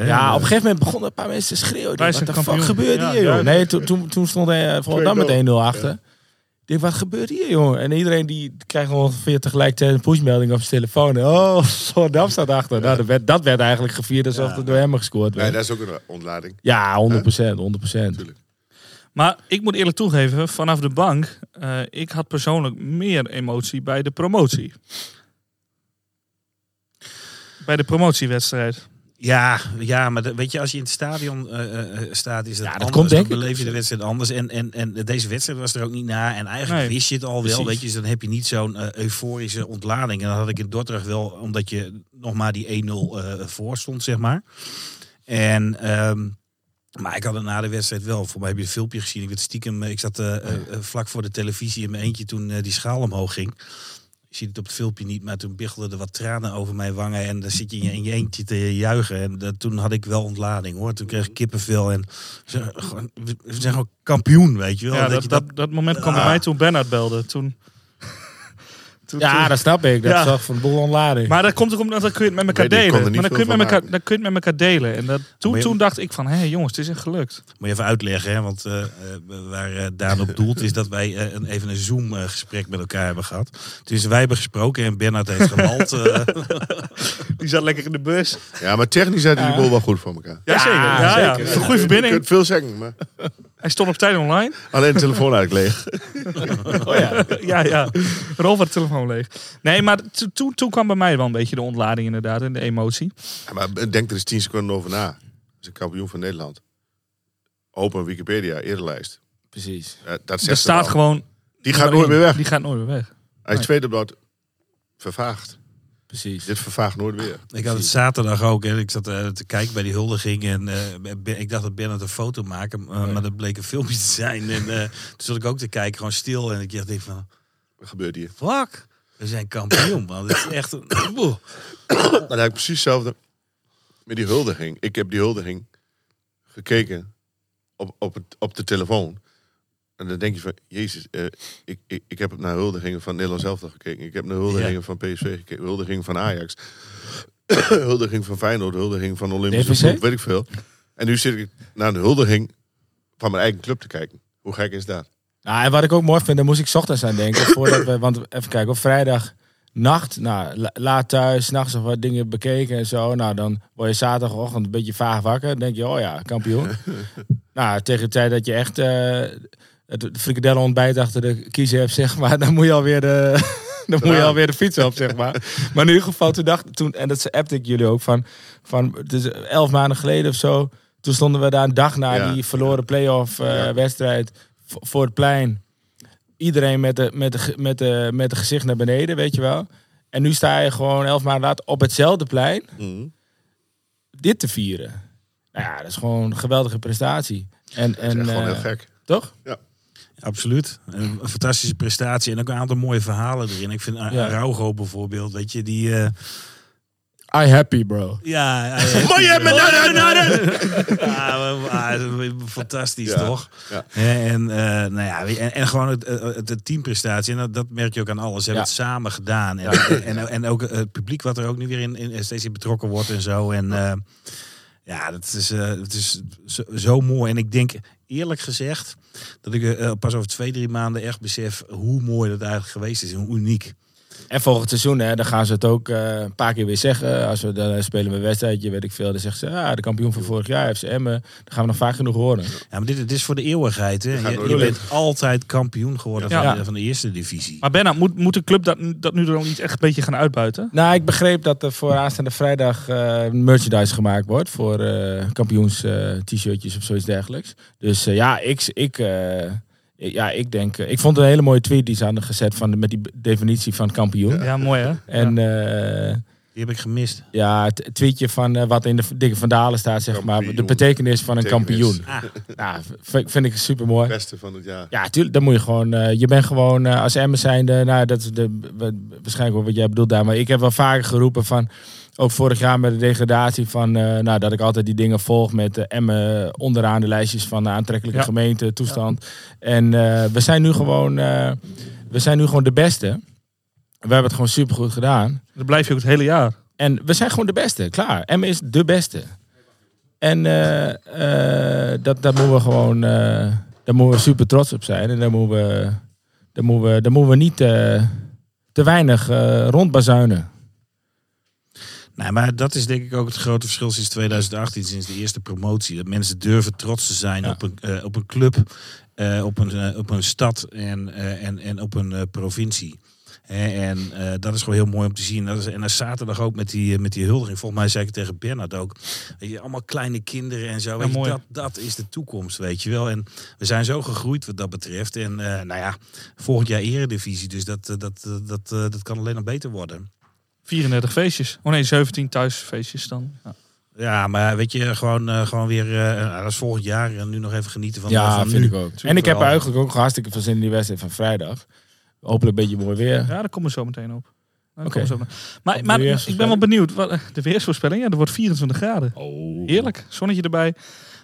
eh, Ja, eh, op een gegeven moment begonnen een paar mensen te schreeuwen. Wij Wat de fuck Ja, hier, joh? ja. Nee, toen, toen, toen stond hij volgens dan met 1-0 Twee achter. Ik denk, wat gebeurt hier, jongen? En iedereen die krijgt ongeveer tegelijkertijd een pushmelding op zijn telefoon. Oh, Rotterdam staat achter. Nou, dat, werd, dat werd eigenlijk gevierd alsof er door hem gescoord Nee, werd. dat is ook een ontlading. Ja, 100 procent, 100 procent. Maar ik moet eerlijk toegeven, vanaf de bank, eh, ik had persoonlijk meer emotie bij de promotie. Bij de promotiewedstrijd. Ja, ja, maar de- weet je, als je in het stadion eh, eh, staat, is dat, Ja, dat anders. komt, denk dan beleef je de wedstrijd anders. En, en, en deze wedstrijd was er ook niet na. En eigenlijk Nee, wist je het al wel, weet je. Dus dan heb je niet zo'n euforische ontlading. En dat had ik in Dordrecht wel, omdat je nog maar die 1-0 eh, voor stond, zeg maar. En... ehm, maar ik had het na de wedstrijd wel. Voor mij heb je een filmpje gezien. Ik werd stiekem. eh, Ik zat eh, eh, vlak voor de televisie in mijn eentje toen die schaal omhoog ging. Je ziet het op het filmpje niet, maar toen biggelden er wat tranen over mijn wangen. En dan zit je in je, eentje te juichen. En dat, toen had ik wel ontlading hoor. Toen kreeg ik kippenvel. En ze, gewoon- we we zijn gewoon kampioen, weet je wel. Ja, dat, dat, je dat, dat moment kwam bij Ah. mij toen Bernard belde. Toen, toen, Ja, dat snap ik. Dat Ja. zag van de boel ontlading. Maar dat komt ook omdat dan kun je het met elkaar Weet ik delen. Maar dan kun, je met elkaar, dan kun je het met elkaar delen. En dat, toen, je- toen dacht ik van, hé jongens, het is echt gelukt. Moet je even uitleggen, hè? want eh, eh, waar eh, Daan op doelt is dat wij eh, een, even een Zoom-gesprek met elkaar hebben gehad. Dus wij hebben gesproken en Bernard heeft gemald. eh, Die zat lekker in de bus. Ja, maar technisch hadden die boel wel goed voor elkaar. Ja, zeker. Ja, ja. zeker. Een goede Je verbinding. kunt veel zeggen, maar Hij stond op tijd online. alleen de telefoon eigenlijk leeg. Oh ja. ja, ja. Rolf had de telefoon leeg. Nee, maar to- toen, toen kwam bij mij wel een beetje de ontlading inderdaad. En de emotie. Ja, maar denk er eens 10 seconden over na. Dat is een kampioen van Nederland. Open Wikipedia, eerderlijst. Precies. Ja, dat zegt Er staat gewoon... Die gaat nooit meer weg. Die gaat nooit meer weg. Hij is tweede blad vervaagd. Precies. Dit vervaagt nooit weer. Ik had het zaterdag ook. Hè. Ik zat eh, te kijken bij die huldiging. En eh, ik dacht dat Bernard een foto maken. eh, Maar dat bleek een filmpje te zijn. En toen zat ik ook te kijken, gewoon stil. En ik dacht even van, Wat gebeurt hier? fuck. We zijn kampioen, man. Het is echt een... Dan heb ik precies hetzelfde met die huldiging. Ik heb die huldiging gekeken op, op, het, op de telefoon. En dan denk je van, jezus, eh, ik, ik, ik heb naar huldigingen van Nederland zelf gekeken. Ik heb naar huldigingen van PSV gekeken. Huldigingen van Ajax. huldiging van Feyenoord. Huldiging van Olympische? Ploeg, weet ik veel. En nu zit ik naar de huldiging van mijn eigen club te kijken. Hoe gek is dat? Nou, en wat ik ook mooi vind, daar moest ik ochtends aan denken. Voordat we, want even kijken, op vrijdag nacht, nou, la- laat thuis, s'nachts nog wat dingen bekeken en zo. Nou, dan word je zaterdagochtend een beetje vaag wakker. Dan denk je, oh ja, kampioen. nou, tegen de tijd dat je echt eh het frikadellen ontbijt achter de kiezer hebt, zeg maar, dan moet je alweer de, dan moet je alweer de fiets op, zeg maar. Maar in ieder geval, toen dacht toen, en dat appte ik jullie ook van, van het is elf maanden geleden of zo. Toen stonden we daar een dag na Ja. die verloren play-off eh, Ja. wedstrijd voor het plein. Iedereen met de, met, de, met, de, met de gezicht naar beneden, weet je wel. En nu sta je gewoon elf maanden later op hetzelfde plein Mhm. dit te vieren. Nou ja, dat is gewoon een geweldige prestatie. En, Dat is en gewoon eh, heel gek. toch? Absoluut. Een, een fantastische prestatie. En ook een aantal mooie verhalen erin. Ik vind Ja. Araujo bijvoorbeeld, weet je, die... eh, I happy, bro. Ja, maar- fantastisch Ja, toch? ja. En, eh, nou ja, en, en gewoon het, het, het teamprestatie. En dat, dat merk je ook aan alles. Ze hebben Ja. het samen gedaan. En, en, en ook het publiek wat er ook nu weer in, in steeds in betrokken wordt en zo. En eh, ja, dat is, eh, het is zo, zo mooi. En ik denk eerlijk gezegd dat ik eh, pas over twee, drie maanden echt besef hoe mooi dat eigenlijk geweest is. En hoe uniek. En volgend seizoen, hè, dan gaan ze het ook eh, een paar keer weer zeggen. Als we dan spelen we een wedstrijdje, weet ik veel. Dan zeggen ze, ah, de kampioen van vorig jaar, FC Emmen. Dan gaan we nog vaak genoeg horen. Ja, maar dit, dit is voor de eeuwigheid. Hè. Je, bent altijd kampioen geworden Ja. van, de, van de eerste divisie. Maar Benna, moet, moet de club dat, dat nu dan niet echt een beetje gaan uitbuiten? Nou, ik begreep dat er voor aanstaande vrijdag eh, merchandise gemaakt wordt. Voor eh, kampioens eh, t-shirtjes of zoiets dergelijks. Dus eh, ja, ik, ik, eh, ja, ik denk... eh, ik vond het een hele mooie tweet die ze hadden gezet van, de- met die definitie van kampioen. Ja, mooi hè? En Ja. eh, Die heb ik gemist. ja, het tweetje van eh, wat in de dikke vandalen staat, zeg maar. De betekenis van een Betekenis. kampioen. Nou, vind ik super mooi. Beste van het jaar. Ja, tuurlijk. Dan moet je gewoon. eh, je bent gewoon als Emmen zijnde. Nou, dat is de, wa- waarschijnlijk wel wat jij bedoelt daar. Maar ik heb wel vaker geroepen van. Ook vorig jaar met de degradatie van. eh, nou, dat ik altijd die dingen volg met uh, Emmen onderaan de lijstjes van de aantrekkelijke Ja. gemeente toestand. En eh, we zijn nu gewoon. eh, we zijn nu gewoon de beste. We hebben het gewoon supergoed gedaan. Dan blijf je ook het hele jaar. En we zijn gewoon de beste. Klaar. Emmen is de beste. En eh, eh, dat, daar moeten we gewoon. eh, daar moeten we super trots op zijn. En daar moeten we, daar moeten we, daar moeten we niet eh, te weinig eh rondbazuinen. Nee, maar dat is denk ik ook het grote verschil sinds 2018, sinds de eerste promotie. Dat mensen durven trots te zijn Ja. op, een, eh, op een club, eh, op, een, eh, op een stad en, en, en op een provincie. Hè, en dat is gewoon heel mooi om te zien. Dat is, en dan zaterdag ook met die, eh, met die huldiging. Volgens mij zei ik tegen Bernard ook. Weet je, allemaal kleine kinderen en zo. Weet je, mooi. dat, dat is de toekomst, weet je wel. En we zijn zo gegroeid wat dat betreft. En nou ja, volgend jaar eredivisie. Dus dat, dat, dat, eh, dat kan alleen nog beter worden. 34 feestjes. Oh nee, 17 thuisfeestjes dan. Ja. Ja, maar weet je, gewoon, eh, gewoon weer, eh, nou, dat is volgend jaar en nu nog even genieten van, ja, van vind nu. ik ook. En ik heb eigenlijk ook hartstikke veel zin in die wedstrijd van vrijdag. Hopelijk een beetje mooi weer. Ja, daar komen we zo meteen op. Daar Oké. komen we zo meteen. Maar, Op de maar ik ben wel benieuwd. Wat, de weersvoorspelling, ja, er wordt 24 graden. Oh. Heerlijk, zonnetje erbij.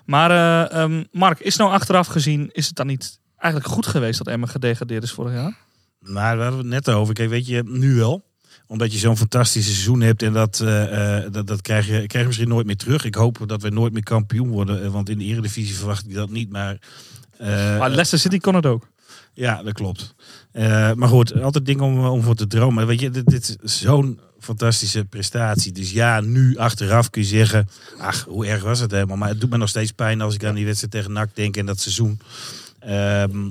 Maar eh, ehm, Mark, is nou achteraf gezien, is het dan niet eigenlijk goed geweest dat Emmen gedegradeerd is vorig jaar? Maar we hadden het net over. Kijk, weet je, nu wel. Omdat je zo'n fantastisch seizoen hebt en dat, eh, eh, dat, dat krijg, je, krijg je misschien nooit meer terug. Ik hoop dat we nooit meer kampioen worden, eh, want in de eredivisie verwacht ik dat niet. Maar, maar Leicester City kon het ook. Ja, dat klopt. Maar goed, altijd dingen om, om voor te dromen. Weet je, dit, dit is zo'n fantastische prestatie. Dus ja, nu achteraf kun je zeggen, ach, hoe erg was het helemaal. Maar het doet me nog steeds pijn als ik aan die wedstrijd tegen NAC denk en dat seizoen. Ehm,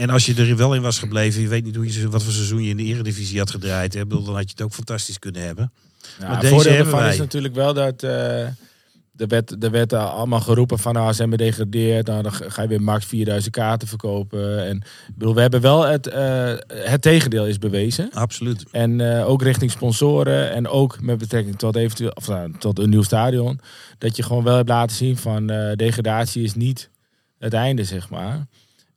en als je er wel in was gebleven, je weet niet hoe je, wat voor seizoen je in de eredivisie had gedraaid. Hè? Dan had je het ook fantastisch kunnen hebben. Ja, Maar deze voordeel hebben wij. is natuurlijk wel dat eh er, werd, er werd allemaal geroepen van nou, zijn we degradeerd, nou, dan ga je weer max 4000 kaarten verkopen. En bedoel, we hebben wel het, eh, het tegendeel is bewezen. Absoluut. En eh, ook richting sponsoren en ook met betrekking tot eventueel of, nou, tot een nieuw stadion. Dat je gewoon wel hebt laten zien van degradatie is niet het einde, zeg maar.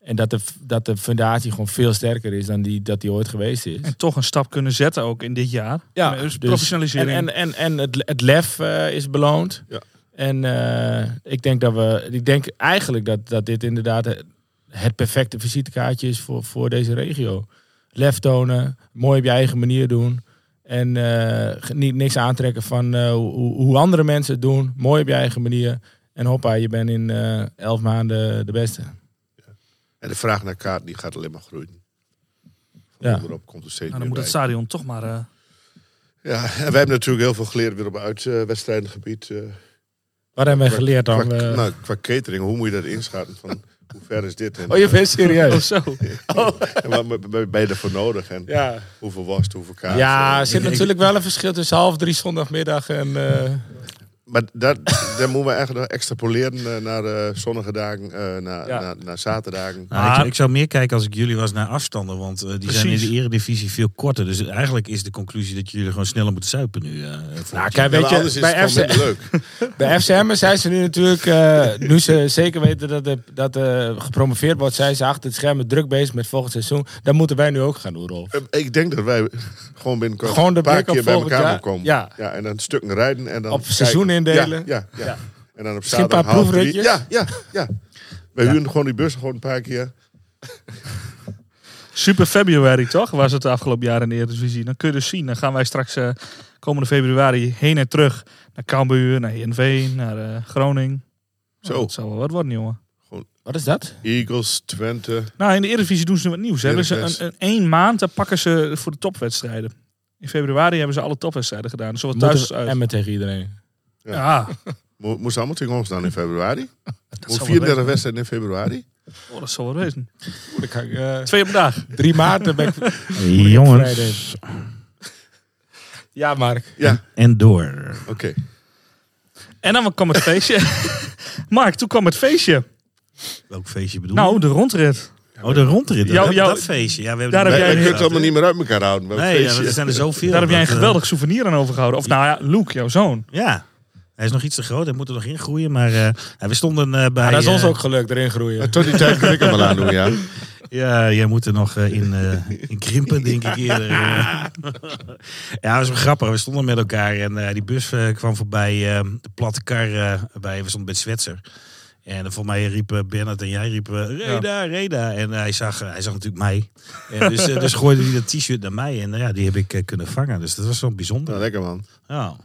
En dat de, dat de fundatie gewoon veel sterker is dan die, dat die ooit geweest is. En toch een stap kunnen zetten ook in dit jaar. Ja, dus professionalisering. En, en, en, en het, het lef eh, is beloond. Ja. En eh, ik denk dat we. Ik denk eigenlijk dat, dat dit inderdaad het, perfecte visitekaartje is voor, voor deze regio. Lef tonen, mooi op je eigen manier doen. En eh, niet niks aantrekken van eh, hoe, hoe andere mensen het doen. Mooi op je eigen manier. En hoppa, je bent in eh, elf maanden de beste. En de vraag naar kaart die gaat alleen maar groeien. Van Ja. onderop komt er steeds Nou, dan meer moet bij. het stadion toch maar... eh, Ja, en wij hebben natuurlijk heel veel geleerd weer op uitwedstrijdengebied. eh Wat hebben wij geleerd dan? qua, eh? nou, qua catering, hoe moet je dat inschatten? Van, hoe ver is dit? En, oh, je bent serieus? oh, zo. en wat ben- je ervoor nodig? En Ja. hoeveel was het, hoeveel kaart? Ja, eh, er zit natuurlijk wel een verschil tussen half drie zondagmiddag en... eh, Maar dat, daar moeten we eigenlijk nog extrapoleren eh, naar eh, zonnige dagen, eh, naar, Ja. naar, naar zaterdagen. Nou, ik, ik zou meer kijken als ik jullie was naar afstanden, want eh, die zijn in de eredivisie veel korter. Dus eigenlijk is de conclusie dat jullie gewoon sneller moeten zuipen nu. eh, Nou, kijk, weet je, is bij FC, leuk. bij FCM zijn ze nu natuurlijk, eh, nu ze zeker weten dat er dat, er gepromoveerd wordt, zijn ze achter het scherm druk bezig met volgend seizoen. Dat moeten wij nu ook gaan doen, Rolf. Ik denk dat wij gewoon binnenkort Gewoon de een paar keer bij elkaar moeten komen. Ja. ja. En dan stukken rijden. En dan Op kijken. seizoen indelen. Ja, ja, ja. Ja. En dan op Misschien een zaterdag paar half drie. proefritjes. Ja, ja, ja. We huren gewoon die bus gewoon een paar keer. Super February, toch? Was het de afgelopen jaren in de Eredivisie. Dan kun je dus zien. Dan gaan wij straks eh, komende februari heen en terug naar Cambuur, naar Heerenveen, naar eh, Groningen. Zo. Dat zou wel wat worden, jongen. Wat is dat? Eagles, Twente. Nou, in de Eredivisie doen ze nu wat nieuws. Hebben ze een, een één maand, dan pakken ze voor de topwedstrijden. In februari hebben ze alle topwedstrijden gedaan. Zowel thuis uit. En met tegen iedereen. Ja, Mo- Moest allemaal tegen ons dan in februari? wel 34 wezen. wedstrijden in februari? Oh, dat zal wel wezen. Dan kan ik, eh, Twee op een dag. 3 maart dan ben ik Jongens. Ja, Mark. Ja, En door. oké. En dan kwam het feestje. Mark, toen kwam het feestje. Welk feestje bedoel je? Nou, de rondrit. Oh, de rondrit. Jou- dat, jou- dat feestje. Ja, we hebben Daar heb jij kunnen het allemaal niet meer uit elkaar houden. Nee, ja, er zijn er zoveel. Daar heb jij een eh, geweldig souvenir aan overgehouden. Of nou ja, Luke, jouw zoon. Ja. Hij is nog iets te groot. Hij moet er nog in groeien. Maar eh, ja, we stonden eh, bij... Maar dat is ons eh, ook gelukt, erin groeien. Tot die tijd kan ik hem wel aan doen, ja. Ja, jij moet er nog in, eh, in krimpen, denk ik eerder. ja, dat was wel grappig. We stonden met elkaar en eh, die bus eh, kwam voorbij. eh, de platte kar eh, bij, we stonden bij het Zwetser. En volgens mij riepen Bernard en jij riepen Reda, Reda. En hij, zag, hij zag natuurlijk mij. En dus, eh, dus gooide hij dat t-shirt naar mij. En ja, die heb ik eh, kunnen vangen. Dus dat was wel bijzonder. Lekker man. Ja.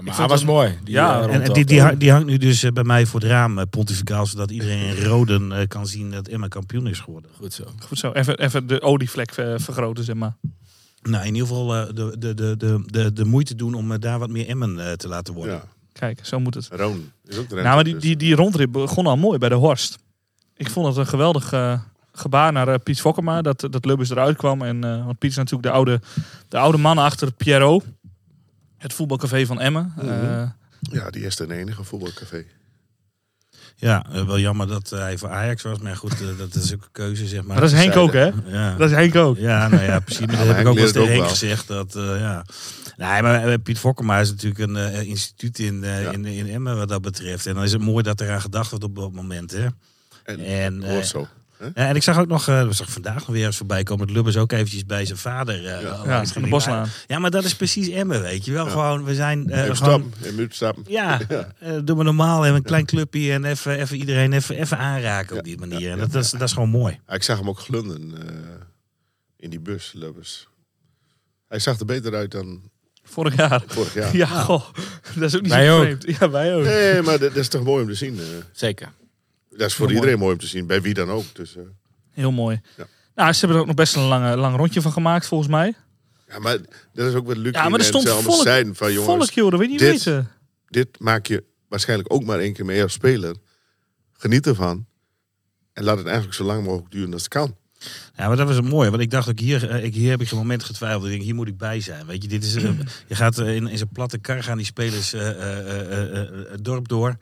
Maar hij was mooi. Die, Ja, eh, En, die, die, hangt- die hangt nu dus eh, bij mij voor het raam, eh, pontificaal. Zodat iedereen in Roden kan zien dat Emma kampioen is geworden. Goed zo. Goed zo, even, even de olievlek vergroten, zeg maar. Nou, in ieder geval eh, de, de, de, de, de, de moeite doen om daar wat meer Emmen te laten worden. Ja. Kijk, zo moet het. Roon is ook de Nou, maar die, die, die rondrit begon al mooi bij de Horst. Ik vond het een geweldig gebaar naar Piet Fokkema. Dat, dat Lubbers eruit kwam. En, eh, want Piet is natuurlijk de oude, de oude man achter Pierrot. Het voetbalcafé van Emmen. Eh, Ja, die is de enige voetbalcafé. Ja, eh, wel jammer dat hij voor Ajax was. Maar goed, eh, dat is ook een keuze, zeg maar. maar dat is Henk ook, hè? Ja. Dat is Henk ook. Ja, nou ja, precies. Maar Ja, dat maar heb ik ook wel eens tegen Henk gezegd. Dat, eh, ja. Nee, maar Piet Fokkema is natuurlijk een instituut in, eh, Ja. in, in Emmen wat dat betreft. En dan is het mooi dat er aan gedacht wordt op dat moment. Hè? En, En, hoort zo. Ja, en ik zag ook nog, eh, dat zag vandaag nog weer eens voorbij komen. Dat Lubbers ook eventjes bij zijn vader. eh, Ja. van de Boslaan. Ja, maar dat is precies Emmen, weet je wel. Ja. Gewoon, we zijn eh, Even gewoon... stappen, even stappen. Ja, eh, doen we normaal. Even een klein clubje en even, even iedereen even, even aanraken op die manier. En dat, dat, is, dat is gewoon mooi. Ja, Ik zag hem ook glunden eh, in die bus, Lubbers. Hij zag er beter uit dan Vorig jaar. vorig jaar. Ja, goh. Dat is ook niet Wij zo ook. vreemd. Ja, wij ook. Nee, maar dat, dat is toch mooi om te zien. eh. Zeker. Dat is voor Heel iedereen mooi om te zien, bij wie dan ook. Dus, eh, Heel mooi. Ja. Nou, ze hebben er ook nog best een lange, lang rondje van gemaakt, volgens mij. ja, maar dat is ook wat Luc Ja, maar er stond volk, zijn van jongens. volk, joh. Dat weet je niet dit- weten. Dit maak je waarschijnlijk ook maar één keer mee als speler. Geniet ervan. En laat het eigenlijk zo lang mogelijk duren als het kan. Ja, maar dat was het mooie. Want ik dacht ook hier, eh, ik, hier heb ik een moment getwijfeld. Ik denk, hier moet ik bij zijn. Weet je, dit is, eh, je gaat eh, in, in zo'n platte kar gaan die spelers eh, eh, eh, eh, eh, het dorp door.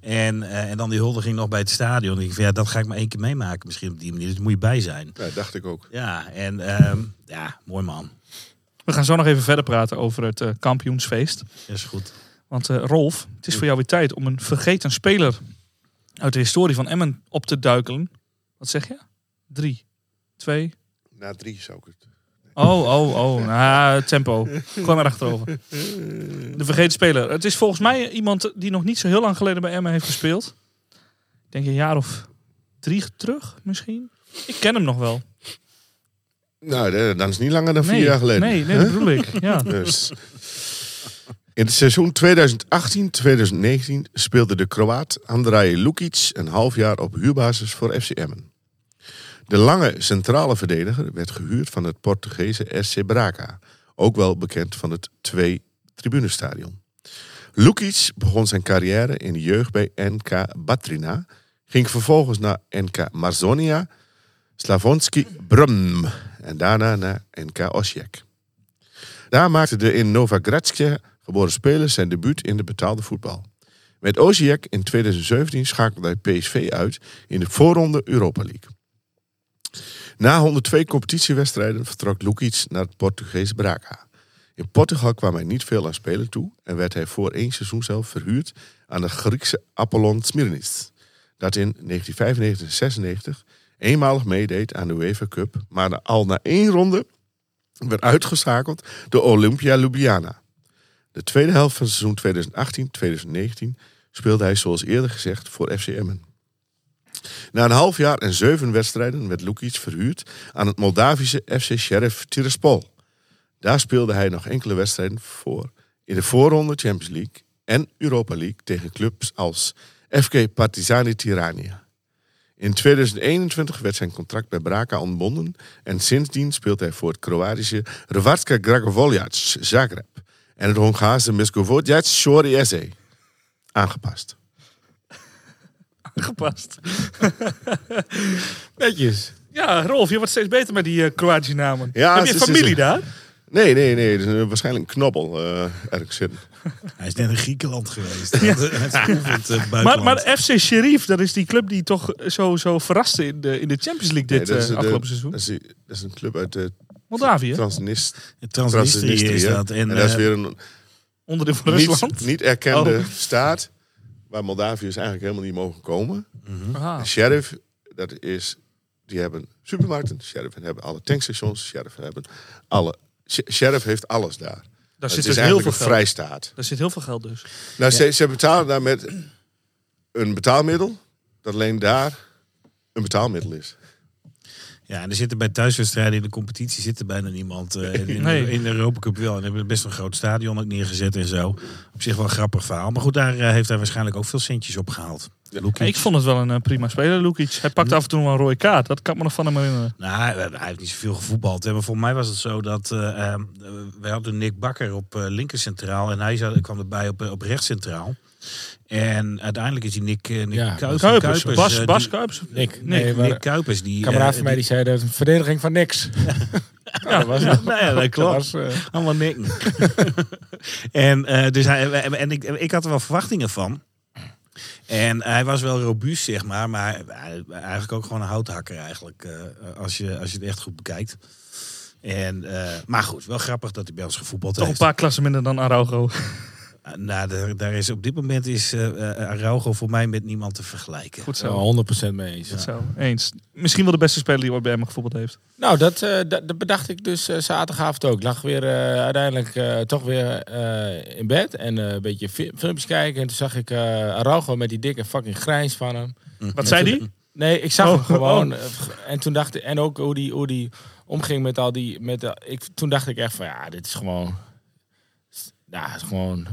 En, eh, en dan die huldiging nog bij het stadion. Ik denk, van, ja, dat ga ik maar één keer meemaken misschien op die manier. Dus moet je bij zijn. Ja, dacht ik ook. Ja, en ehm, ja, mooi man. We gaan zo nog even verder praten over het kampioensfeest. Dat is goed. Want eh, Rolf, het is voor jou weer tijd om een vergeten speler uit de historie van Emmen op te duikelen. Wat zeg je? Drie, twee. Na drie zou ik het. Oh, oh, oh. Nou, tempo. Gooi maar achterover. De vergeten speler. Het is volgens mij iemand die nog niet zo heel lang geleden bij Emmen heeft gespeeld. Ik denk een jaar of drie terug misschien. Ik ken hem nog wel. Nou, dan is het niet langer dan vier nee, jaar geleden. Nee, nee, dat bedoel ik. Ja. Dus. In het seizoen 2018-2019 speelde de Kroaat Andrei Lukic een half jaar op huurbasis voor FC Emmen. De lange centrale verdediger werd gehuurd van het Portugese SC Braga, ook wel bekend van het 2-tribunestadion. Lukic begon zijn carrière in de jeugd bij NK Batrina, ging vervolgens naar NK Marzonia, Slavonski Brm en daarna naar NK Osijek. Daar maakte de in Nova Gradske geboren speler zijn debuut in de betaalde voetbal. Met Osijek in 2017 schakelde hij PSV uit in de voorronde Europa League. Na 102 competitiewedstrijden vertrok Lukic naar het Portugese Braga. In Portugal kwam hij niet veel aan spelen toe en werd hij voor één seizoen zelf verhuurd aan de Griekse Apollon Smyrnis, dat in 1995-96 eenmalig meedeed aan de UEFA Cup, maar al na één ronde werd uitgeschakeld door Olympia Ljubljana. De tweede helft van seizoen 2018-2019 speelde hij zoals eerder gezegd voor FC. Na een half jaar en zeven wedstrijden werd Lukic verhuurd aan het Moldavische FC Sheriff Tiraspol. Daar speelde hij nog enkele wedstrijden voor in de voorronde Champions League en Europa League tegen clubs als FK Partizani Tirania. In 2021 werd zijn contract bij Braka ontbonden en sindsdien speelt hij voor het Kroatische Hrvatska Dragovoljac Zagreb en het Hongaarse Miskovodjac Shori SE. Aangepast. Gepast. Netjes. Ja, Rolf, je wordt steeds beter met die eh, Kroatische namen. Ja, Heb je familie daar? Nee, nee, nee. Het is een- waarschijnlijk een knobbel eh, ergens zitten. Hij is net in Griekenland geweest. Eh, Maar, maar FC Sheriff, dat is die club die toch zo, zo verraste in de, in de Champions League dit Nee, dat, is de- afgelopen seizoen. Dat is, dat is een club uit de Moldavië, Transnist, Transnistrië is dat. En, En, dat is eh, weer een onderdeel van Rusland. niet, niet erkende Oh. staat waar Moldaviërs eigenlijk helemaal niet mogen komen. En Sheriff, dat is, die hebben supermarkten. Sheriff hebben alle tankstations. Sheriff hebben alle. Sh- Sheriff heeft alles daar. Daar zit dus heel eigenlijk veel een geld. vrijstaat. Daar zit heel veel geld dus. Nou, ze, ze betalen daar met een betaalmiddel dat alleen daar een betaalmiddel is. Ja, en er zitten bij thuiswedstrijden in de competitie zitten bijna niemand. eh, in, Nee. de, in de Europa Cup wel. En hebben best een groot stadion ook neergezet en zo. Op zich wel een grappig verhaal. Maar goed, daar eh, heeft hij waarschijnlijk ook veel centjes op gehaald. Lukic. Ik vond het wel een eh, prima speler, Lukic. Hij pakt af en toe wel een rode kaart. Dat kan ik me nog van hem herinneren. Nou, hij, hij heeft niet zoveel gevoetbald. hè. Maar voor mij was het zo dat eh, eh, wij hadden Nick Bakker op linkercentraal en hij zat, kwam erbij op, op rechtscentraal. En uiteindelijk is die Nick, eh, Nick Ja, Kuipers, Kuipers, Bas, eh, Bas die- Kuipers. Nick. Nee, Nee, Nick Kuipers, die... kameraad eh, van mij die zei dat het een verdediging van niks. ja, dat was nou ja, dat klopt. was, eh, Allemaal nikken. en, dus hij, en ik, ik had er wel verwachtingen van. En hij was wel robuust, zeg maar. Maar hij- eigenlijk ook gewoon een houthakker eigenlijk. als, je, als je het echt goed bekijkt. En, maar goed, wel grappig dat hij bij ons gevoetbald Toch een heeft. paar klassen minder dan Araujo. Eh, Nou, daar, daar is, op dit moment is eh eh, Araujo voor mij met niemand te vergelijken. Goed zo. wel 100% mee eens. Goed zo. Eens. Misschien wel de beste speler die ooit bij hem gevoetbald heeft. Nou, dat, eh, dat, bedacht ik dus eh, zaterdagavond ook. Ik lag weer eh, uiteindelijk eh, toch weer eh, in bed en eh, een beetje fi- filmpjes kijken. En toen zag ik eh Araujo met die dikke fucking grijns van hem. Wat zei die? Nee, ik zag Oh, hem gewoon. eh, En toen dacht ik, en ook hoe die, hoe die omging met al die. Met, de- ik, toen dacht ik echt van ja, dit is gewoon. Ja, het is gewoon.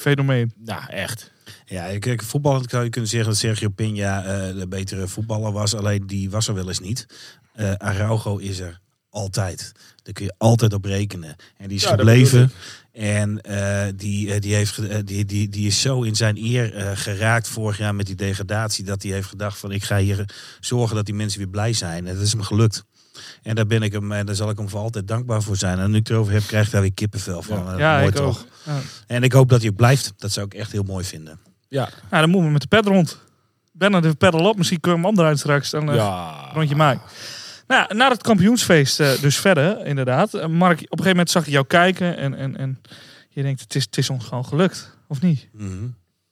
Fenomeen. Nou, echt. Ja, kijk, voetballend zou je kunnen zeggen dat Sergio Peña eh, de betere voetballer was. Alleen die was er wel eens niet. Eh Araujo is er altijd. Daar kun je altijd op rekenen. En die is Ja, gebleven. En eh, die, die, heeft, die, die, die is zo in zijn eer eh, geraakt vorig jaar met die degradatie. Dat hij heeft gedacht van ik ga hier zorgen dat die mensen weer blij zijn. En dat is hem gelukt. En daar ben ik hem, en daar zal ik hem voor altijd dankbaar voor zijn. En nu ik het erover heb, krijg ik daar weer kippenvel van. Eh, Ja, mooi ik toch? ook. Ja. En ik hoop dat hij ook blijft. Dat zou ik echt heel mooi vinden. Ja. Nou, dan moeten we met de pad rond. Bernard de pedal op. Misschien kunnen we hem omdraaien straks. Dan eh, Ja. een rondje maken. Nou, ja, na het kampioensfeest eh, dus verder, inderdaad. Eh, Mark, op een gegeven moment zag ik jou kijken. En, en, en je denkt, het is, het is ons gewoon gelukt. Of niet? Mhm.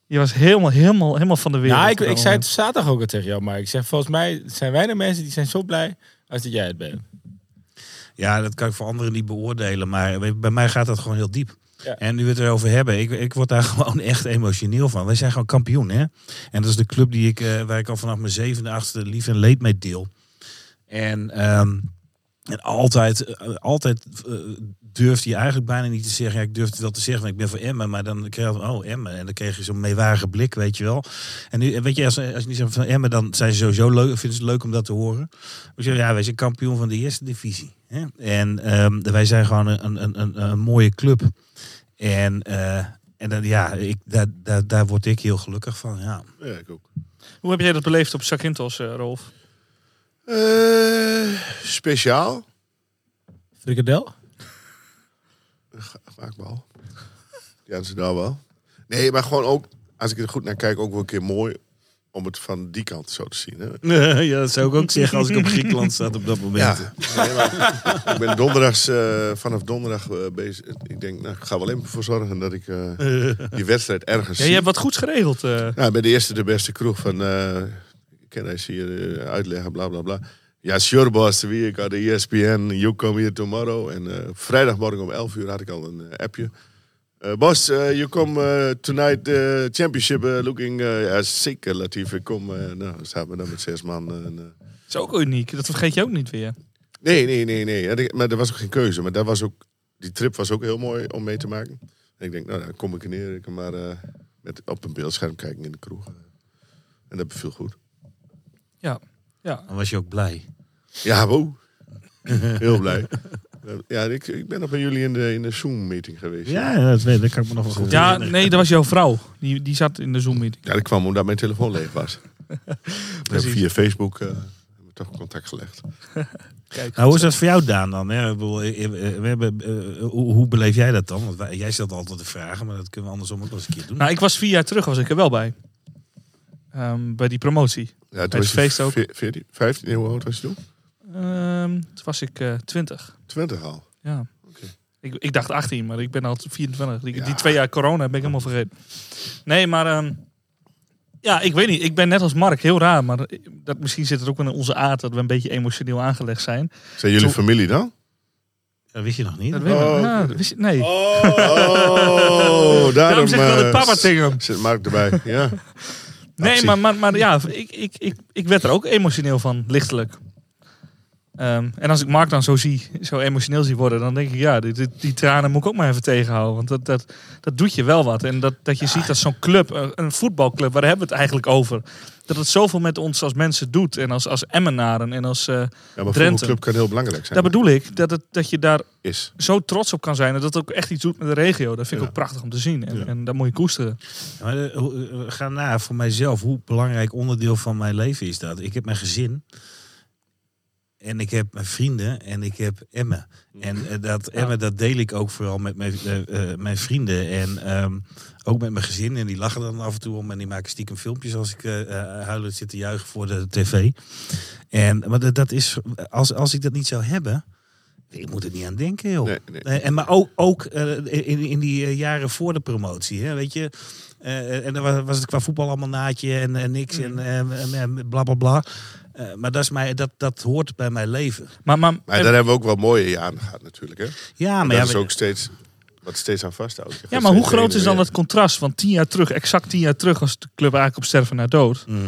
Je was helemaal, helemaal, helemaal van de wereld. Nou, ik, ik zei het zaterdag ook al tegen jou, maar ik zeg volgens mij zijn weinig mensen die zijn zo blij als dat jij het bent. Ja, dat kan ik voor anderen niet beoordelen. Maar bij mij gaat dat gewoon heel diep. Ja. En nu we het erover hebben, ik, ik word daar gewoon echt emotioneel van. Wij zijn gewoon kampioen, hè? En dat is de club die ik, eh, waar ik al vanaf mijn zevende, achtste lief en leed mee deel. En, ehm, en altijd, eh, altijd eh, durfde je eigenlijk bijna niet te zeggen. Ja, ik durfde wel te zeggen, want ik ben voor Emmen. Maar dan kreeg je, oh Emmen. En dan kreeg je zo'n meewarige blik, weet je wel. En nu, weet je, als, als je niet zegt van Emmen, dan zijn ze sowieso leuk. Vinden ze het leuk om dat te horen. We zeggen, ja, wij zijn kampioen van de eerste divisie. Hè? En ehm, wij zijn gewoon een, een, een, een mooie club. En, eh, en dan, ja, ik, daar, daar, daar word ik heel gelukkig van. Ja. Ja, ik ook. Hoe heb jij dat beleefd op Sakintos, eh, Rolf? Eh, speciaal. Frikadel? Vaak wel. Ja, ze daar wel. Nee, maar gewoon ook, als ik er goed naar kijk, ook wel een keer mooi om het van die kant zo te zien. Hè? ja, dat zou ik ook zeggen als ik op Griekenland sta op dat moment. Ja, nee, maar ik ben donderdags, eh, vanaf donderdag eh, bezig. Ik denk, nou, ik ga wel even voor zorgen dat ik eh, die wedstrijd ergens Ja, je hebt wat goeds geregeld. Nou, bij de eerste de beste kroeg van, ik kan eens hier uitleggen, bla bla bla. Ja, sure boss, wie ik had de ESPN, you come here tomorrow. En eh, vrijdagmorgen om 11 uur had ik al een eh, appje. Eh boss, eh, you come tonight eh, championship looking... ja, zeker Latief, ik kom. nou, staan we dan met zes man. Dat is ook uniek. Dat vergeet je ook niet weer. Nee, nee, nee, nee. Maar er was ook geen keuze. Maar dat was ook, die trip was ook heel mooi om mee te maken. En ik denk, nou, dan kom ik er neer. Ik kan maar met, op een beeldscherm kijken in de kroeg. En dat beviel goed. Ja. Ja. Dan was je ook blij. Ja, wow. Heel blij. Ja, ik, ik ben nog bij jullie in de, in de Zoom-meeting geweest. Ja, dat, weet, dat kan ik me nog wel goed Ja, herinneren. nee, dat was jouw vrouw. Die, die zat in de Zoom-meeting. Ja, dat kwam omdat mijn telefoon leeg was. We hebben via Facebook eh, hebben we toch contact gelegd. Kijk, Nou, hoe is dat voor jou, Daan, dan? hè? Ik eh, eh, We hebben, hoe, hoe beleef jij dat dan? Want wij- jij stelt altijd de vragen, maar dat kunnen we andersom ook wel eens een keer doen. Nou, ik was vier jaar terug, was ik er wel bij. Ehm, bij die promotie. Ja, het toen was feest ook. veer- 14, 15, hoe oud was je toen? Ehm, toen was ik eh 20. 20 al. Ja. Oké. Ik, ik dacht 18, maar ik ben al 24. Die, Ja. die twee jaar corona ben ik helemaal vergeten. Nee, maar ehm, ja, ik weet niet. Ik ben net als Mark, heel raar. Maar dat, misschien zit het ook wel in onze aard dat we een beetje emotioneel aangelegd zijn. Zijn jullie Zo- familie dan? Dat wist je nog niet. Dat weet ik. Oh, Ja, oké. dat wist je- nee. Oh, Daarom zeg ik wel eh, papa tegen hem. Zit Mark erbij, ja. Nee, maar, maar, maar ja, ik, ik, ik, ik werd er ook emotioneel van, lichtelijk. Ehm, en als ik Mark dan zo zie, zo emotioneel zie worden, dan denk ik, ja, die, die, die tranen moet ik ook maar even tegenhouden. Want dat, dat, dat doet je wel wat. En dat, dat je ziet dat zo'n club, een- een voetbalclub, waar hebben we het eigenlijk over? Dat het zoveel met ons als mensen doet. En als, als Emmenaren en als... eh, Ja, maar Drenthe. een club kan heel belangrijk zijn. dat bedoel ik, dat, het, dat je daar is. zo trots op kan zijn. En dat het ook echt iets doet met de regio. Dat vind ik Ja. ook prachtig om te zien. En, Ja. en dat moet je koesteren. Ja, Maar, eh, eh, gaan naar voor mijzelf. Hoe belangrijk onderdeel van mijn leven is dat? Ik heb mijn gezin. En ik heb mijn vrienden en ik heb Emmen. En eh, dat Emmen, dat deel ik ook vooral met mijn, eh, eh, mijn vrienden. En ehm, ook met mijn gezin. En die lachen dan af en toe om. En die maken stiekem filmpjes als ik eh, huilend zit te juichen voor de tv. En, maar dat, dat is, als, als ik dat niet zou hebben... Ik moet er niet aan denken, joh. Nee, nee. En maar ook, ook in, in die jaren voor de promotie. Hè, weet je, en dan was, was het qua voetbal allemaal naadje en, en niks en, en, en, en bla bla bla. Eh, maar dat, is mij, dat, dat hoort bij mijn leven. Maar, maar, Maar daar hebben we ook wel mooie jaren gehad natuurlijk. Hè? Ja, Maar maar ja, dat is maar- ook steeds wat steeds aan vasthoudt. Ja, maar hoe groot is dan weer. het contrast? Want tien jaar terug, exact tien jaar terug, was de club eigenlijk op sterven naar dood. Mhm.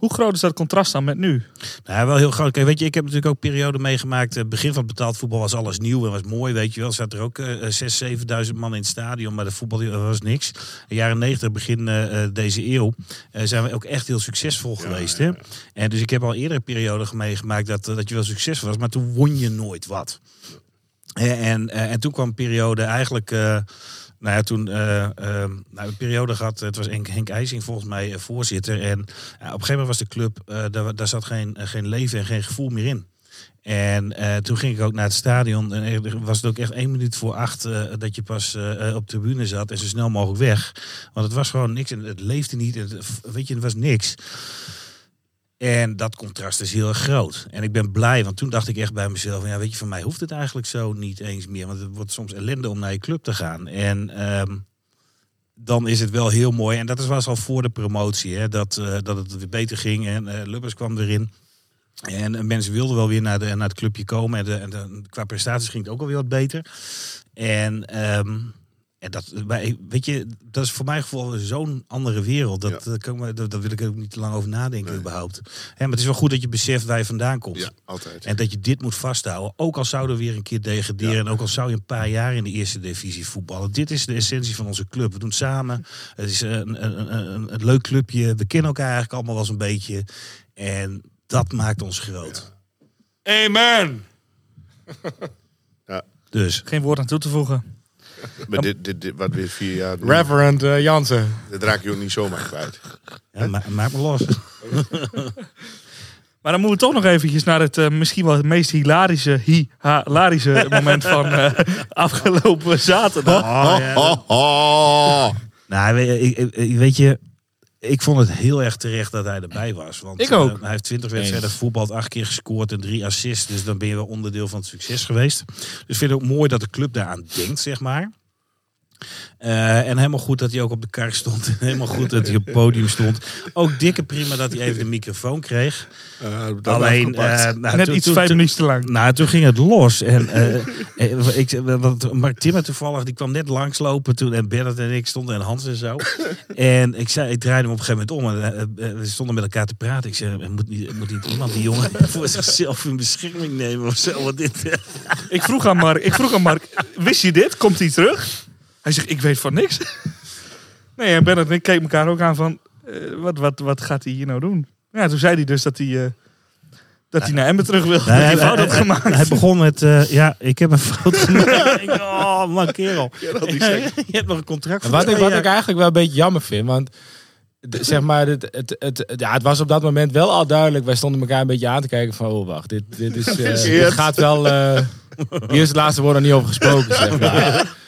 Hoe groot is dat contrast dan met nu? Nou, wel heel groot. Kijk, weet je, ik heb natuurlijk ook periode meegemaakt. Het begin van het betaald voetbal was alles nieuw en was mooi, weet je wel. Zat er ook eh 6.000, 7.000 man in het stadion, maar de voetbal eh, was niks. In de jaren 90, begin eh, eh, deze eeuw, eh, zijn we ook echt heel succesvol geweest. Hè? En dus ik heb al eerder perioden meegemaakt dat, eh, dat je wel succesvol was, maar toen won je nooit wat. Eh, En, eh, en toen kwam een periode eigenlijk. eh, nou ja, toen eh, nou, een periode gehad. Het was Henk, IJsing volgens mij eh, voorzitter. En op een gegeven moment was de club. daar, daar zat geen, geen leven en geen gevoel meer in. En toen ging ik ook naar het stadion. En er was het ook echt één minuut voor acht dat je pas eh, op tribune zat. En zo snel mogelijk weg. Want het was gewoon niks. En het leefde niet. Het, weet je, het was niks. En dat contrast is heel groot. En ik ben blij, want toen dacht ik echt bij mezelf: ja, weet je, van mij hoeft het eigenlijk zo niet eens meer. Want het wordt soms ellende om naar je club te gaan. En ehm, dan is het wel heel mooi. En dat was al voor de promotie, hè, dat, eh, dat het weer beter ging. En eh Lubbers kwam erin. En eh, mensen wilden wel weer naar, de, naar het clubje komen. En de- qua prestaties ging het ook alweer wat beter. En, ehm, en dat, maar weet je, dat is voor mijn gevoel zo'n andere wereld. Dat, Ja. dat, kan ik dat, dat wil ik er ook niet te lang over nadenken überhaupt. Hè, maar het is wel goed dat je beseft waar je vandaan komt. Ja, altijd. En dat je dit moet vasthouden. Ook al zouden we weer een keer degraderen. En ook al zou je een paar jaar in de eerste divisie voetballen. Dit is de essentie van onze club. We doen het samen. Het is een, een, een, een, een leuk clubje. We kennen elkaar eigenlijk allemaal wel eens een beetje. En dat maakt ons groot. Amen. Dus Geen woord aan toe te voegen. Maar dit, dit, dit, wat weer vier jaar doen, Reverend eh, Jansen. dat raak je ook niet zomaar kwijt. ja, ma- maak me los. Maar dan moeten we toch nog eventjes naar het eh, misschien wel het meest hilarische, hilarische moment van eh, afgelopen zaterdag. Oh, ja. Oh, oh. Nou, weet, ik, ik- weet je, ik vond het heel erg terecht dat hij erbij was. Want Ik ook. eh, hij heeft 20 wedstrijden voetbald, acht keer gescoord en drie assists. Dus dan ben je wel onderdeel van het succes geweest. Dus ik vind het ook mooi dat de club daaraan denkt, zeg maar. Eh, en helemaal goed dat hij ook op de kar stond. helemaal goed dat hij op het podium stond. Ook dikke prima dat hij even de microfoon kreeg. Uh, Alleen, eh, nou, Net toen- iets toen- vijf minuten te lang. nou, toen ging het los. En ik, want Mark Timmer toevallig, die kwam net langslopen toen. En Bernard en ik stonden en Hans en zo. en ik, zei, ik draaide hem op een gegeven moment om. En, we stonden met elkaar te praten. Ik zei, moet niet, moet niet iemand die jongen voor zichzelf in bescherming nemen of zo? Want dit, Ik vroeg aan Mark, ik vroeg aan Mark wist je dit? Komt hij terug? Hij zegt, ik weet van niks. Nee, en Bernard en ik keken elkaar ook aan van, eh, wat, wat, wat gaat hij hier nou doen? Ja, toen zei hij dus dat hij, eh, dat hij naar Emmen terug wil. Nee, dat hij had hij- gemaakt. hij begon met, eh, ja, ik heb een fout gemaakt. Oh, man, kerel. Je hebt nog een contract En wat ik, wat eigenlijk wel een beetje jammer vind, want de- zeg maar, het, het, het, ja, het was op dat moment wel al duidelijk. Wij stonden elkaar een beetje aan te kijken van, oh wacht, dit, dit, is, eh, dit gaat wel... eh, hier is het laatste woord nog niet over gesproken, zeg maar.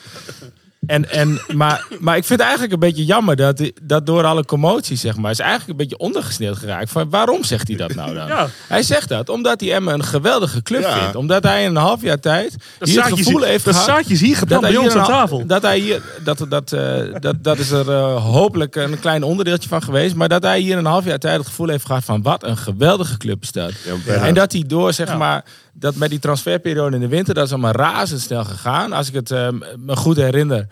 En, en, maar, maar ik vind het eigenlijk een beetje jammer dat, dat door alle commotie, zeg maar, is eigenlijk een beetje ondergesneeuwd geraakt. Van, waarom zegt hij dat nou dan? Ja. Hij zegt dat omdat hij Emmen een geweldige club Ja. vindt. Omdat hij in een half jaar tijd Dat hier het is gevoel heeft dat gehad... zaadje is hier geplant bij hij ons hier aan tafel. Dat hij hier, dat, dat, eh, dat, dat is er eh, hopelijk een klein onderdeeltje van geweest. Maar dat hij hier een half jaar tijd het gevoel heeft gehad van wat een geweldige club is dat. Ja. En dat hij door, zeg maar, dat met die transferperiode in de winter, dat is allemaal razendsnel gegaan. Als ik het eh, me goed herinner,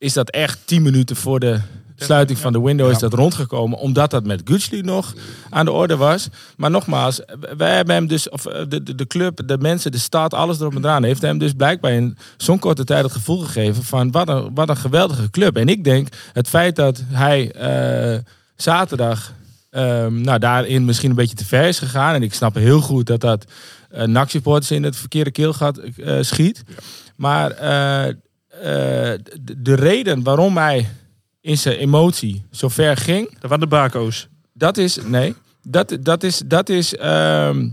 is dat echt 10 minuten voor de sluiting van de window is dat rondgekomen. Omdat dat met Gutschli nog aan de orde was. Maar nogmaals, wij hebben hem dus, of eh, de, de, de club, de mensen, de stad, alles erop en eraan, heeft hem dus blijkbaar in zo'n korte tijd het gevoel gegeven van wat een, wat een geweldige club. En ik denk, het feit dat hij eh, zaterdag ehm, nou, daarin misschien een beetje te ver is gegaan. En ik snap heel goed dat dat uh, NAC-supporters in het verkeerde keelgat eh, schiet. Maar de, de reden waarom hij in zijn emotie zo ver ging, Dat waren de bako's. dat is, nee, dat, dat is, dat is, ehm,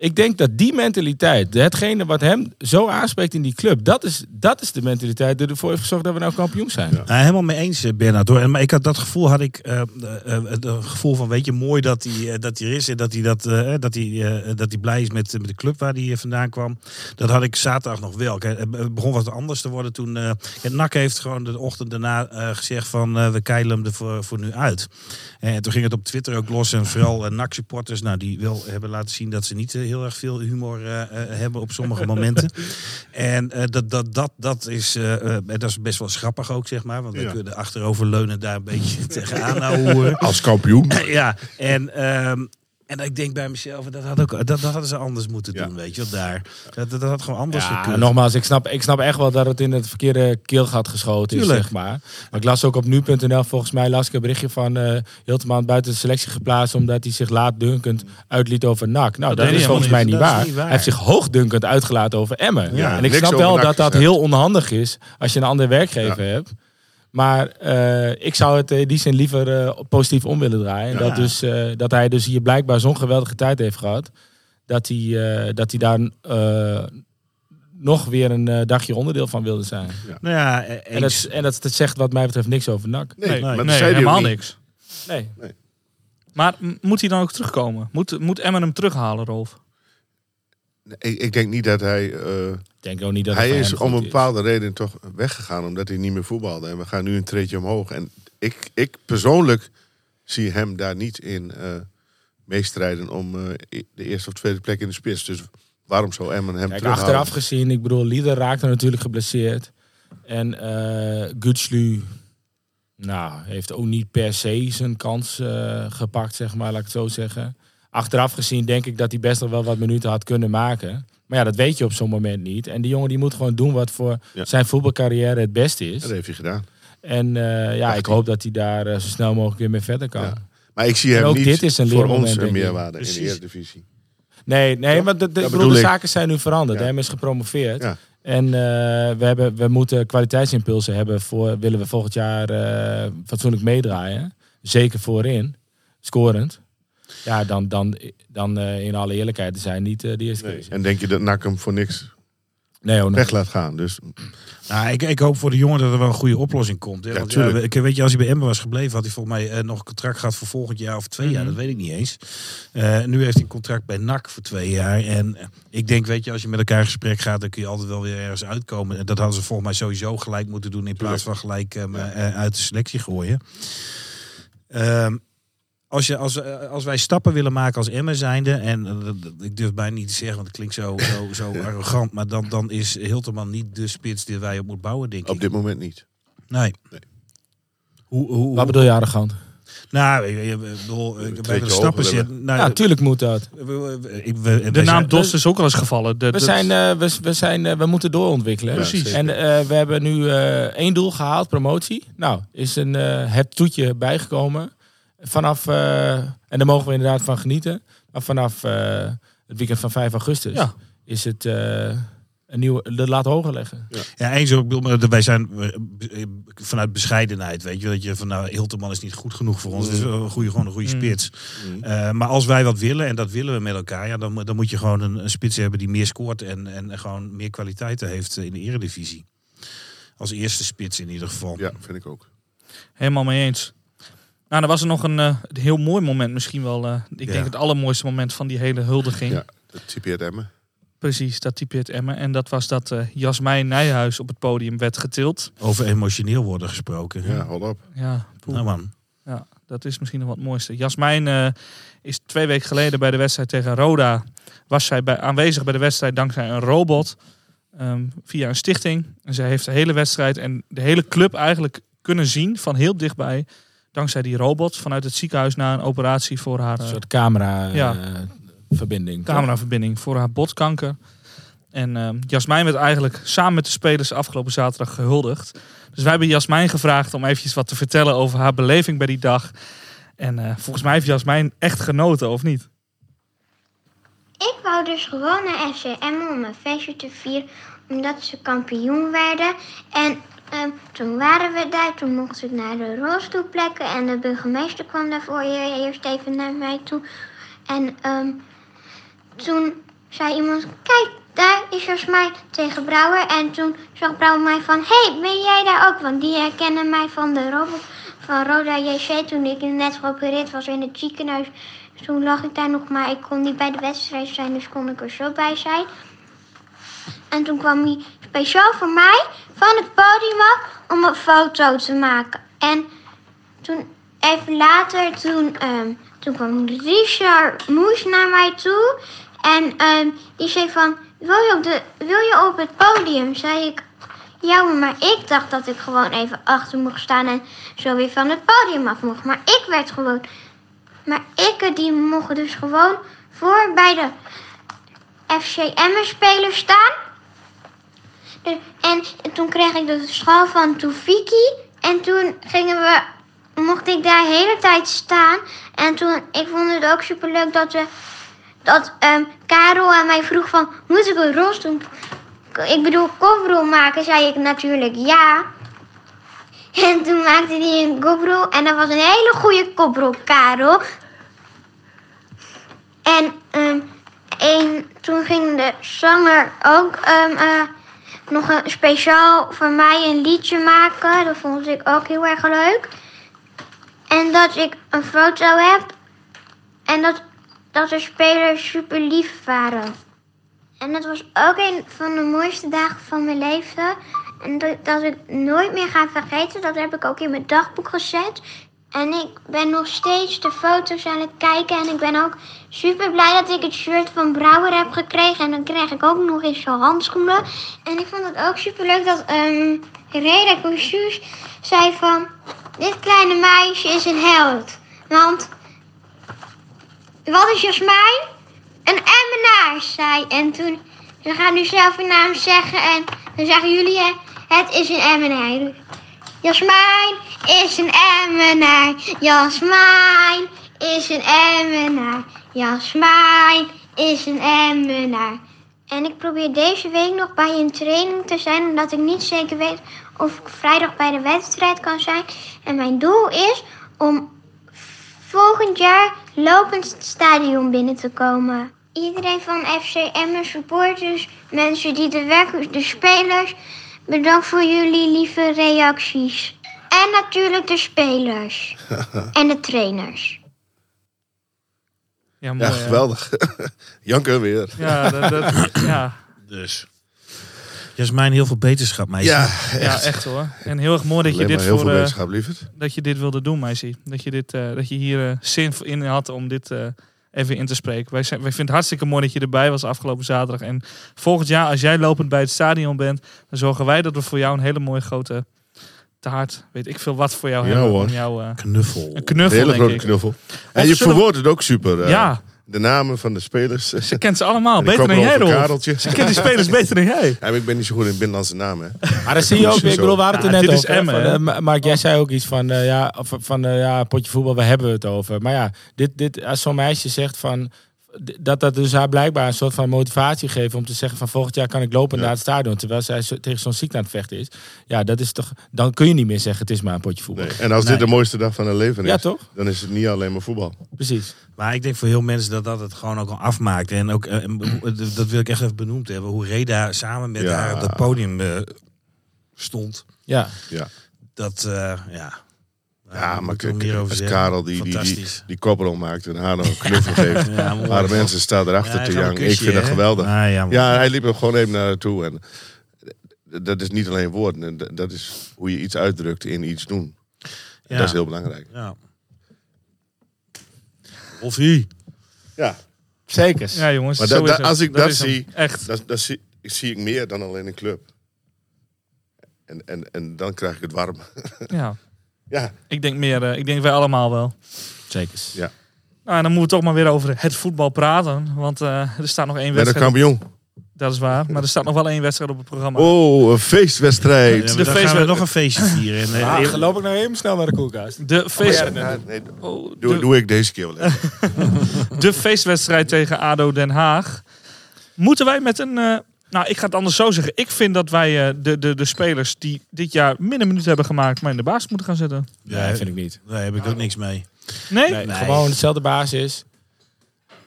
ik denk dat die mentaliteit, hetgene wat hem zo aanspreekt in die club, dat is, dat is de mentaliteit die ervoor heeft gezorgd dat we nou kampioen zijn. Ja, helemaal mee eens, eh, Bernard. Hoor. Maar ik had dat gevoel, had ik, eh, eh, het gevoel van, weet je, mooi dat hij, dat hij er is en dat hij, dat, dat hij, dat hij blij is met, met de club waar hij vandaan kwam. Dat had ik zaterdag nog wel. Kijk, Het begon wat anders te worden toen. NAC heeft gewoon de ochtend daarna gezegd van, we keilen hem er voor, nu uit. En toen ging het op Twitter ook los en vooral eh, NAC-supporters, nou, die wel hebben laten zien dat ze niet heel erg veel humor eh, eh, hebben op sommige momenten. En eh, dat, dat, dat, dat, is, dat is best wel grappig ook, zeg maar. Want we Ja. kunnen achteroverleunen daar een beetje tegenaan nou horen. Als kampioen. Ja, en, ehm, en ik denk bij mezelf, dat, had ook, dat, dat hadden ze anders moeten Ja. doen, weet je wel, daar. Dat, dat, dat had gewoon anders Ja, gekund. nogmaals, ik snap, ik snap echt wel dat het in het verkeerde keelgat geschoten is, zeg maar. Maar ik las ook op nu.nl, volgens mij las ik een berichtje van eh Hilteman buiten de selectie geplaatst, omdat hij zich laatdunkend uitliet over NAC. Nou, dat, is volgens mij niet waar. Niet. Hij heeft zich hoogdunkend uitgelaten over Emmen. Ja, en ik snap wel dat dat heel onhandig is als je een andere werkgever hebt. Maar eh, ik zou het in die zin liever eh, positief om willen draaien. Ja. Dat, dus, eh, dat hij dus hier blijkbaar zo'n geweldige tijd heeft gehad. Dat hij, eh, dat hij daar eh, nog weer een dagje onderdeel van wilde zijn. Nou ja, En, dat, en dat, dat zegt wat mij betreft niks over NAC. Nee, helemaal niks. Nee. Maar moet hij dan ook terugkomen? Moet, moet Emmen hem terughalen, Rolf? Ik, ik denk niet dat hij... eh, denk ook niet dat hij is om een bepaalde reden toch weggegaan. Omdat hij niet meer voetbalde. En we gaan nu een treedje omhoog. En ik, ik persoonlijk zie hem daar niet in eh meestrijden om eh, de eerste of tweede plek in de spits. Dus waarom zou Emmen hem Kijk, terughalen? achteraf gezien, ik bedoel, Lieder raakte natuurlijk geblesseerd. En eh Gutslu, nou, heeft ook niet per se zijn kans gepakt, zeg maar, laat ik het zo zeggen. Achteraf gezien denk ik dat hij best nog wel wat minuten had kunnen maken. Maar ja, dat weet je op zo'n moment niet. En die jongen die moet gewoon doen wat voor Ja. zijn voetbalcarrière het beste is. Dat heeft hij gedaan. En eh, ja, ik hoop dat hij daar eh, zo snel mogelijk weer mee verder kan. Ja. Maar ik zie En hem ook niet dit is een voor ons een meerwaarde in de. Eredivisie. Nee, nee, Toch? maar de, de, bedoel, zaken zijn nu veranderd. Ja. Hem is gepromoveerd. Ja. En eh, we, hebben, we moeten kwaliteitsimpulsen hebben voor willen we volgend jaar eh, fatsoenlijk meedraaien. Zeker voorin, scorend. Ja, dan, dan, dan eh, in alle eerlijkheid te zijn niet eh, de eerste Nee. keuze. En denk je dat NAC hem voor niks Nee, hoor, weg laat gaan? Dus Nou, ik, ik hoop voor de jongen dat er wel een goede oplossing komt. Hè? Ja, Want, ik weet je, als hij bij Emmen was gebleven, had hij volgens mij eh, nog een contract gehad voor volgend jaar of twee jaar. Mhm. Dat weet ik niet eens. Eh, nu heeft hij een contract bij NAC voor twee jaar. En ik denk, weet je, als je met elkaar in gesprek gaat, dan kun je altijd wel weer ergens uitkomen. En dat hadden ze volgens mij sowieso gelijk moeten doen in plaats van gelijk eh, eh, uit de selectie gooien. Ehm, als, je, als, eh, als wij stappen willen maken als Emmen zijnde, en eh, ik durf bijna niet te zeggen, want het klinkt zo, zo, zo arrogant, maar dan, dan is Hilterman niet de spits die wij op moeten bouwen, denk ik. op dit moment niet. Nee. Nee. Hoe, hoe, Wat bedoel je arrogant? Nou, ik, ik bedoel, ik, bij de stappen zitten. Nou, Ja, natuurlijk moet dat. we- we- ik- we- De naam zijn- Dos is ook al eens gevallen. De, We, zijn, eh, we, we, zijn, eh, we moeten doorontwikkelen. Precies. En eh, we hebben nu eh, één doel gehaald, promotie. Nou, is een, eh, het toetje bijgekomen. Vanaf, eh, en daar mogen we inderdaad van genieten. Maar vanaf eh, het weekend van 5 augustus Ja. is het eh, een nieuwe, de laat hoger leggen. Ja, eens ook. ik bedoel, maar Wij zijn vanuit bescheidenheid, weet je. Dat je van nou, Hilterman is niet goed genoeg voor ons. Het is wel een goede, gewoon een goede Mm. spits. Eh, maar als wij wat willen, en dat willen we met elkaar, ja, dan, dan moet je gewoon een, een spits hebben die meer scoort en, en gewoon meer kwaliteiten heeft in de eredivisie. Als eerste spits in ieder geval. Ja, vind ik ook. Helemaal mee eens. Nou, dan was er nog een, eh, een heel mooi moment misschien wel. eh, ik Ja. denk het allermooiste moment van die hele huldiging. Ja, dat typeert Emmen. Precies, dat typeert Emmen. En dat was dat eh Jasmijn Nijhuis op het podium werd getild. Over emotioneel worden gesproken. Ja, hol op. Ja, poeh. Nou man. Ja, dat is misschien nog wat het mooiste. Jasmijn eh, is twee weken geleden bij de wedstrijd tegen Roda. Was zij bij, aanwezig bij de wedstrijd dankzij een robot. ehm, via een stichting. En zij heeft de hele wedstrijd en de hele club eigenlijk kunnen zien van heel dichtbij. Dankzij die robot vanuit het ziekenhuis na een operatie voor haar Een eh, soort camera eh, Ja. cameraverbinding. Voor haar botkanker. En ehm Jasmijn werd eigenlijk samen met de spelers afgelopen zaterdag gehuldigd. Dus wij hebben Jasmijn gevraagd om eventjes wat te vertellen over haar beleving bij die dag. En eh, volgens mij heeft Jasmijn echt genoten, of niet? Ik wou dus gewoon naar FCM om een feestje te vieren, omdat ze kampioen werden. En ehm, toen waren we daar, toen mocht ik naar de rolstoelplekken en de burgemeester kwam daarvoor eerst even naar mij toe. En ehm, toen zei iemand, kijk, daar is Jasmijn tegen Brouwer. En toen zag Brouwer mij van, hé, hey, ben jij daar ook? Want die herkennen mij van de robot van Roda JC toen ik net geopereerd was in het ziekenhuis. Toen lag ik daar nog, maar ik kon niet bij de wedstrijd zijn, dus kon ik er zo bij zijn. En toen kwam hij speciaal voor mij van het podium af om een foto te maken. En toen, even later, toen, ehm, toen kwam Richard Moes naar mij toe. En ehm, die zei van, wil je, op de, wil je op het podium? Zei ik, ja, maar ik dacht dat ik gewoon even achter mocht staan en zo weer van het podium af mocht. Maar ik werd gewoon maar ik die mochten dus gewoon voor bij de FCM-spelers staan. Dus, en toen kreeg ik de schaal van Toefiki. En toen gingen we, mocht ik daar de hele tijd staan. En toen, ik vond het ook superleuk dat we, dat ehm, Karel aan mij vroeg van, moet ik een rolstoel, ik bedoel koprol maken? Zei ik natuurlijk ja. En toen maakte hij een koprol en dat was een hele goede koprol, Karel. En en toen ging de zanger ook ehm, eh, nog een speciaal voor mij een liedje maken. Dat vond ik ook heel erg leuk. En dat ik een foto heb. En dat, dat de spelers super lief waren. En dat was ook een van de mooiste dagen van mijn leven. En dat, dat ik nooit meer ga vergeten. Dat heb ik ook in mijn dagboek gezet. En ik ben nog steeds de foto's aan het kijken. En ik ben ook super blij dat ik het shirt van Brouwer heb gekregen. En dan kreeg ik ook nog eens zo'n handschoenen. En ik vond het ook super leuk dat um, Reda Cousous zei van... Dit kleine meisje is een held. Want... Wat is Jasmijn? Een emmenaar, zei. En toen... Ze gaan nu zelf hun naam zeggen. En dan zeggen jullie... Het is een emmenaar. Jasmijn is een emmenaar. Jasmijn is een emmenaar. Jasmijn is een emmenaar. En ik probeer deze week nog bij een training te zijn, omdat ik niet zeker weet of ik vrijdag bij de wedstrijd kan zijn. En mijn doel is om volgend jaar lopend het stadion binnen te komen. Iedereen van FCM supporters, mensen die er werken, de spelers, bedankt voor jullie lieve reacties. En natuurlijk de spelers. en de trainers. Ja, mooi, Ja, geweldig. Janken weer. Ja, dat, dat- ja. Dus. Jasmijn, heel veel beterschap, meisje. Ja, ja, echt hoor. En heel erg mooi dat je dit heel voor, veel eh, lieverd. dat je dit wilde doen, meisje. Dat je, dit, eh, dat je hier eh, zin in had om dit eh, even in te spreken. Wij, zijn, wij vinden het hartstikke mooi dat je erbij was afgelopen zaterdag. En volgend jaar, als jij lopend bij het stadion bent, dan zorgen wij dat we voor jou een hele mooie grote taart, weet ik veel wat voor jou Ja, hebben. hoor. Om jou, eh, Knuffel. een knuffel, Hele denk grote knuffel. En je verwoordt het ook super. eh. Ja, de namen van de spelers. Ze kent ze allemaal, beter dan kwam jij, Rolf. Ze kent die spelers beter dan jij. Ja, maar ik ben niet zo goed in binnenlandse namen. Hè. Maar dan zie je ook, ik bedoel, we hadden het er net dit is over. Emmen, van, eh, Ma- Mark, jij zei ook iets van, eh, ja, of, van eh, ja, potje voetbal, waar hebben we het over? Maar ja, dit, dit, als zo'n meisje zegt van, dat dat dus haar blijkbaar een soort van motivatie geeft om te zeggen van volgend jaar kan ik lopen Ja. naar het stadion, terwijl zij zo- tegen zo'n ziekte aan het vechten is. Ja, dat is toch, dan kun je niet meer zeggen het is maar een potje voetbal. Nee. En als Nee. dit de mooiste dag van hun leven is, Ja, toch? dan is het niet alleen maar voetbal. Precies. Maar ik denk voor heel mensen dat dat het gewoon ook al afmaakt. En ook, eh, dat wil ik echt even benoemd hebben. Hoe Reda samen met Ja. haar op dat podium eh, stond. Ja. Ja, Dat, eh, ja. Ja maar kijk, als zeggen. Karel die, die, die, die koprol maakt en haar nog een knuffel geeft. Ja. Maar de mensen staan erachter Ja, te janken. Ik vind dat geweldig. Ah, ja, hij liep er gewoon even naar naartoe. En dat is niet alleen woorden. en dat- Dat is hoe je iets uitdrukt in iets doen. Dat is heel belangrijk. Ja. Of hij. Ja, Zeker. Ja, jongens. Maar als ik Dat hem. zie- Echt. dat, dat zie, ik zie ik meer dan alleen een club. En, en, en dan krijg ik het warm. Ja. ja, Ik denk meer, eh, ik denk wij allemaal wel. Zeker. ja. Nou, en dan moeten we toch maar weer over het voetbal praten. Want eh, er staat nog één Met een wedstrijd. kampioen. Dat is waar. Maar er staat nog wel één wedstrijd op het programma. Oh, een feestwedstrijd. Ja, de dan feest- gaan we nog een feestje vieren. En, Ah, dan loop ik nou even snel naar de koelkast. De, feest, Ja, nee, oh, doe, de, doe ik deze keer wel even. de feestwedstrijd tegen ADO Den Haag. Moeten wij met een... eh, nou, ik ga het anders zo zeggen. Ik vind dat wij eh, de, de, de spelers die dit jaar minder minuten hebben gemaakt... maar in de baas moeten gaan zetten. Ja, Nee, vind ik niet. Daar heb ik ook niks mee. Nee? Nee, Gewoon dezelfde basis.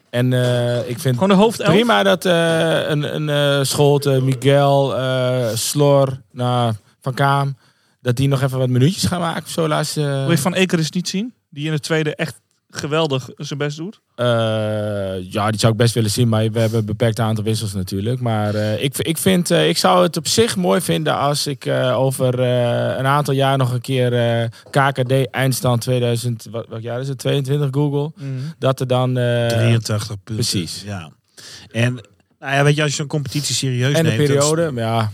En eh, ik vind Gewoon de hoofdelf? prima dat eh, een, een eh Scholte, Miguel, eh Slor, nou, Van Kaam... dat die nog even wat minuutjes gaan maken. of Zo laatst, eh, Wil je Van Ekeris niet zien? Die in het tweede echt geweldig zijn best doet. Eh, ja, die zou ik best willen zien, maar we hebben een beperkt aantal wissels natuurlijk. Maar eh, ik, ik, vind, eh, ik zou het op zich mooi vinden als ik eh, over eh, een aantal jaar nog een keer eh, KKD eindstand 2000, wat, welk jaar is het? 22 Google. Dat er dan... eh, 83 punten. precies. Ja. En nou ja, weet je, als je zo'n competitie serieus en de neemt... dan is- periode, maar ja.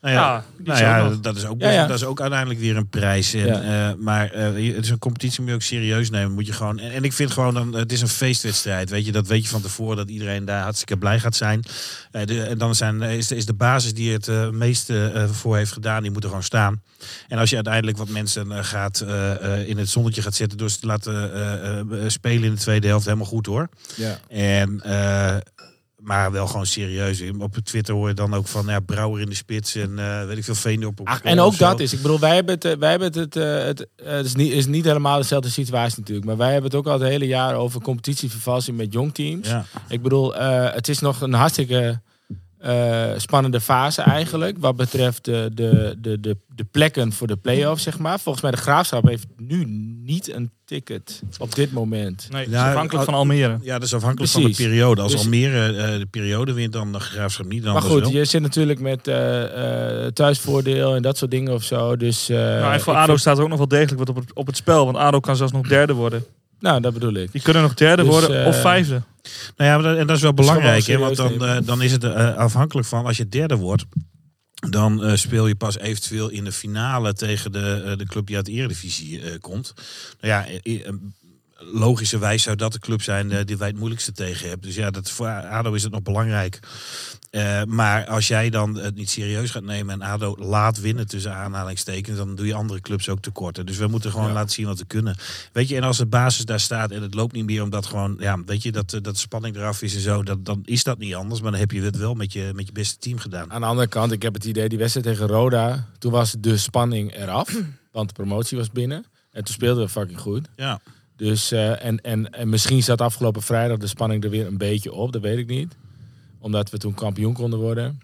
Nou ja, Ja, nou ja dat, is ook, dat is ook uiteindelijk weer een prijs. En, eh, maar eh, het is een competitie moet je ook serieus nemen. Moet je gewoon, en, en ik vind gewoon, dan, het is een feestwedstrijd. Weet je, dat weet je van tevoren dat iedereen daar hartstikke blij gaat zijn. Eh, de, en dan zijn, is, de, is de basis die het meeste voor heeft gedaan, die moet er gewoon staan. En als je uiteindelijk wat mensen gaat, in het zonnetje gaat zetten door ze te laten spelen in de tweede helft, helemaal goed hoor. ja. En, maar wel gewoon serieus. Op Twitter hoor je dan ook van ja, Brouwer in de spits en eh, weet ik veel Veendorp op Ach, goal en ook dat is, ik bedoel, wij hebben het, eh, wij hebben het, eh, het, het is, niet, is niet helemaal dezelfde situatie natuurlijk, maar wij hebben het ook al het hele jaar over competitievervalsing met jong teams. Ja. Ik bedoel, het is nog een hartstikke eh, spannende fase eigenlijk. Wat betreft de, de, de, de, de plekken voor de play-offs, zeg maar. Volgens mij de Graafschap heeft nu niet een ticket op dit moment. Nee, is afhankelijk van Almere. Ja, dat is afhankelijk Precies. van de periode. Als Dus- Almere eh, de periode wint, dan de Graafschap niet. Dan Maar goed, wel. je zit natuurlijk met eh, eh, thuisvoordeel en dat soort dingen of zo. Dus, eh, Nou, en voor ADO vind- staat er ook nog wel degelijk wat op het, op het spel. Want ADO kan zelfs nog derde worden. Nou, dat bedoel ik. Die kunnen nog derde Dus, worden eh, of vijfde. Nou ja, maar dat, en dat is wel belangrijk. Hè, want dan, eh, dan is het eh, afhankelijk van als je derde wordt. Dan eh, speel je pas eventueel in de finale tegen de, eh, de club die uit de Eredivisie eh, komt. Nou ja, eh, eh, logischerwijs zou dat de club zijn eh, die wij het moeilijkste tegen hebben. Dus ja, dat, voor ADO is het nog belangrijk. Eh, maar als jij dan het niet serieus gaat nemen en ADO laat winnen tussen aanhalingstekens, dan doe je andere clubs ook tekorten. Dus we moeten gewoon laten zien wat we kunnen. Weet je, en als de basis daar staat en het loopt niet meer omdat gewoon, ja, weet je, dat, eh, dat spanning eraf is en zo, dat, dan is dat niet anders. Maar dan heb je het wel met je, met je beste team gedaan. Aan de andere kant, ik heb het idee, die wedstrijd tegen Roda, toen was de spanning eraf. Want de promotie was binnen. En toen speelden we fucking goed. Ja. Dus, eh, en, en, en misschien zat afgelopen vrijdag de spanning er weer een beetje op. Dat weet ik niet. Omdat we toen kampioen konden worden.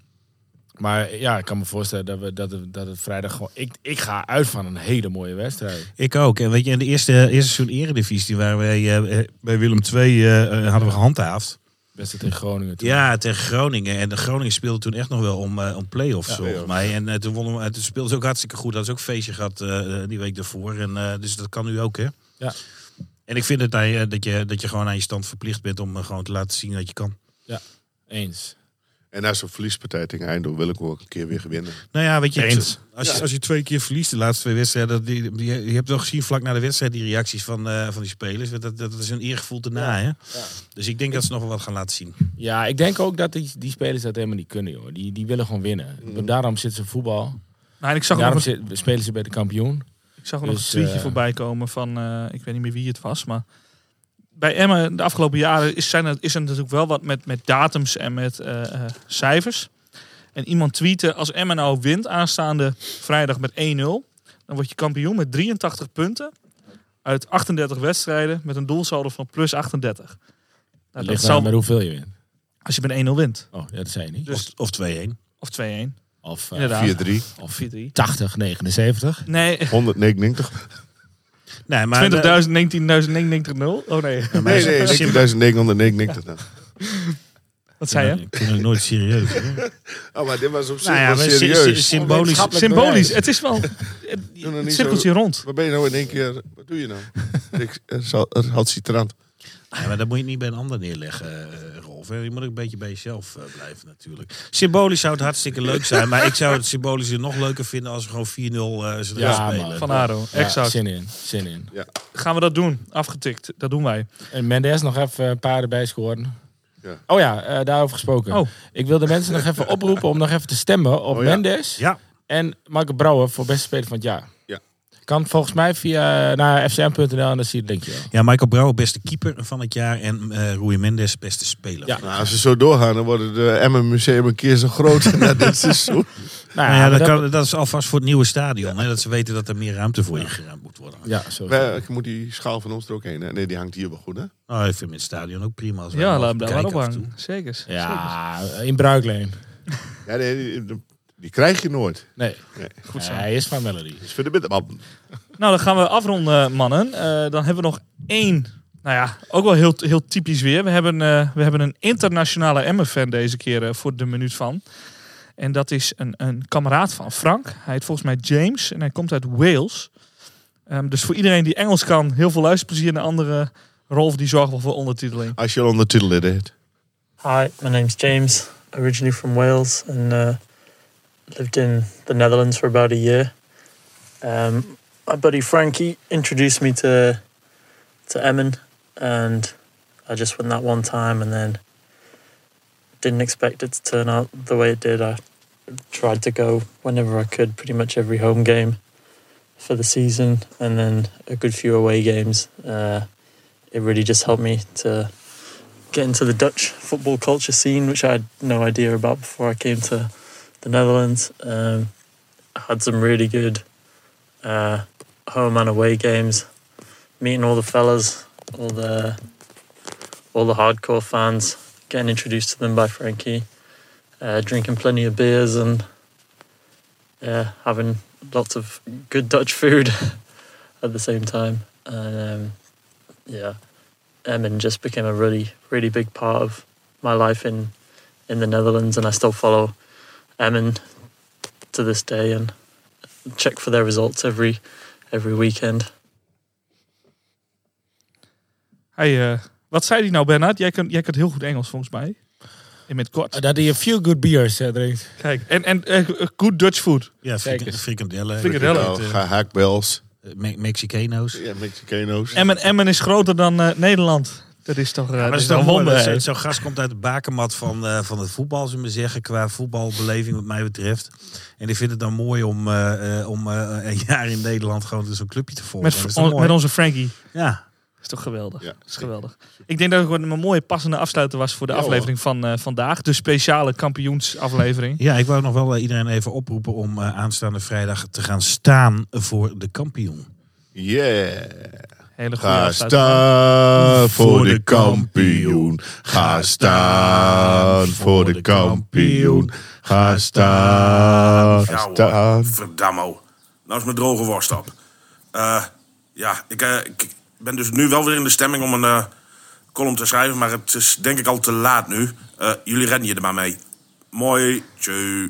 Maar ja, ik kan me voorstellen dat, we, dat, het, dat het vrijdag gewoon... Ik, ik ga uit van een hele mooie wedstrijd. Ik ook. En weet je, in de eerste, eerste seizoen Eredivisie waar wij eh, eh, bij Willem II eh, hadden we gehandhaafd. Wedstrijd tegen Groningen. Toen. Ja, tegen Groningen. En de Groningen speelde toen echt nog wel om, eh, om play-offs, volgens mij. En toen, wonnen we, en toen speelden ze ook hartstikke goed. Dat is ook een feestje gehad eh, die week daarvoor. En, dus dat kan nu ook, hè? Ja. En ik vind het, eh, dat, je, dat je gewoon aan je stand verplicht bent om gewoon te laten zien dat je kan. Eens. En na zo'n verliespartij tegen Eindhoven wil ik ook een keer weer winnen. Nou ja, weet je, Eens. Als, je als je twee keer verliest de laatste twee wedstrijden, dat die, die- je hebt wel gezien vlak na de wedstrijd die reacties van, eh, van die spelers. Dat, dat, dat is een eergevoel daarna. Hè? Dus ik denk dat ze nog wel wat gaan laten zien. Ja, ik denk ook dat die, die spelers dat helemaal niet kunnen, joh. Die, die willen gewoon winnen. Daarom zitten ze in voetbal. Nou, en ik zag Daarom nog, zit- spelen ze bij de kampioen. ik zag ook nog dus, een tweetje eh, voorbij komen van, eh, ik weet niet meer wie het was, maar bij Emmen de afgelopen jaren is, zijn er, is er natuurlijk wel wat met, met datums en met eh, eh, cijfers. En iemand tweette, als Emmen nou wint aanstaande vrijdag met 1-0, dan word je kampioen met 83 punten uit 38 wedstrijden met een doelsaldo van plus 38. Nou, Dat aan met hoeveel je wint. als je met 1-0 wint. Oh, ja, dat zei je niet. Dus, Of, of 2-1. of 2-1. Of eh, Inderdaad. 4-3, of 4-3. 80, 79. Nee, 199. Nee, maar 20.000, 19.000, 0. Oh nee, maar Nee, nee, Sim- 1999. dan. wat zei je? Ik vind het nooit serieus. hè? Oh, maar dit was op zich Nou ja, sy- sy- serieus. symbolisch. Symbolisch. Het is wel. Het, nou het niet cirkelt zo- hier rond. Waar ben je nou in één keer? Wat doe je nou? ik, het is recalcitrant. Ja, maar dat moet je niet bij een ander neerleggen, eh, Rolf. hè. Je moet ook een beetje bij jezelf eh, blijven natuurlijk. Symbolisch zou het hartstikke leuk zijn. Maar ik zou het symbolisch nog leuker vinden als we gewoon 4-0 eh Ja, spelen. man. Van Aro. Ja, Exact. zin in, zin in. Gaan we dat doen? Afgetikt. Dat doen wij. En Mendes nog even een paar erbij scoren. Ja. Oh ja, eh, daarover gesproken. Oh. Ik wil de mensen nog even oproepen om nog even te stemmen op Oh ja. Mendes Ja, en Marco Brouwer voor beste speler van het jaar. Ja. Kan volgens mij via naar fcm.nl en dan zie je het linkje wel. ja Michael Brouwer beste keeper van het jaar. En eh Rui Mendes beste speler. Ja. Nou, als we zo doorgaan, dan wordt het uh, Emmen Museum een keer zo groot na dit seizoen. Nou Nou ja, dat, kan, dat is alvast voor het nieuwe stadion. Hè, dat ze weten dat er meer ruimte voor je geruimd moet worden. Ja, zo. Ik moet die schaal van ons er ook heen. Hè? Nee, die hangt hier wel goed, hè? Nou, ik vind het stadion ook prima. Als we Ja, laat hem daar maar kijken af en ophangen. Zeker. Ja, in Bruikleen. Ja, nee, die krijg je nooit. Nee, Nee. goed zo. Hij is van Melody. Is voor de bitterman. Nou, dan gaan we afronden, mannen. Eh, dan hebben we nog één. Nou ja, ook wel heel, heel typisch weer. We hebben, eh, we hebben een internationale Emmen-fan deze keer eh, voor de minuut van. En dat is een, een kameraad van Frank. Hij heet volgens mij James en hij komt uit Wales. Ehm, dus voor iedereen die Engels kan, heel veel luisterplezier. En de andere Rolf die zorgt wel voor ondertiteling. Als je al ondertiteld hebt. Hi, my name's James, originally from Wales and uh, lived in the Netherlands for about a year. Um, my buddy Frankie introduced me to to Emmen, and I just went that one time, and then didn't expect it to turn out the way it did. I tried to go whenever I could, pretty much every home game for the season, and then a good few away games. Uh, it really just helped me to get into the Dutch football culture scene, which I had no idea about before I came to the Netherlands. Um, had some really good uh, home and away games, meeting all the fellas, all the all the hardcore fans, getting introduced to them by Frankie, uh, drinking plenty of beers and yeah, having lots of good Dutch food at the same time. And um, yeah, Emmen just became a really, really big part of my life in in the Netherlands, and I still follow Emmen to this day and check for their results every every weekend. Hey, eh, wat zei hij nou, Bernard? Jij kunt, jij kunt heel goed Engels, volgens mij. In met kort. Dat hij een few good beers eh, drinkt. Kijk, en, en eh, good Dutch food. Ja, frikandellen. Frikandellen. Nou, haakbels. Me- Mexicano's. Ja, Mexicano's. Emmen, Emmen is groter dan eh, Nederland. Dat is toch, eh, Maar dat dat is toch wonder. Zo'n zo gast komt uit de bakermat van, eh, van het voetbal, zullen we zeggen. Qua voetbalbeleving, wat mij betreft. En die vindt het dan mooi om, eh, eh, om eh, een jaar in Nederland gewoon zo'n clubje te volgen. Met, met onze Frankie. Ja. Dat is toch geweldig. Ja, dat is geweldig. Ik denk dat het gewoon een mooie passende afsluiter was voor de Ja, aflevering van eh, vandaag. De speciale kampioensaflevering. ja, ik wou nog wel eh, iedereen even oproepen om eh, aanstaande vrijdag te gaan staan voor de kampioen. Yeah. Hele goede Ga staan voor de kampioen. Ga staan voor de kampioen. Ga staan. Ga Ja, hoor. staan. Verdammo. Nou is mijn droge worst op. Eh, ja, ik, eh, ik ben dus nu wel weer in de stemming om een eh, column te schrijven. Maar het is denk ik al te laat nu. Eh, jullie redden je er maar mee. Mooi. Tjeu.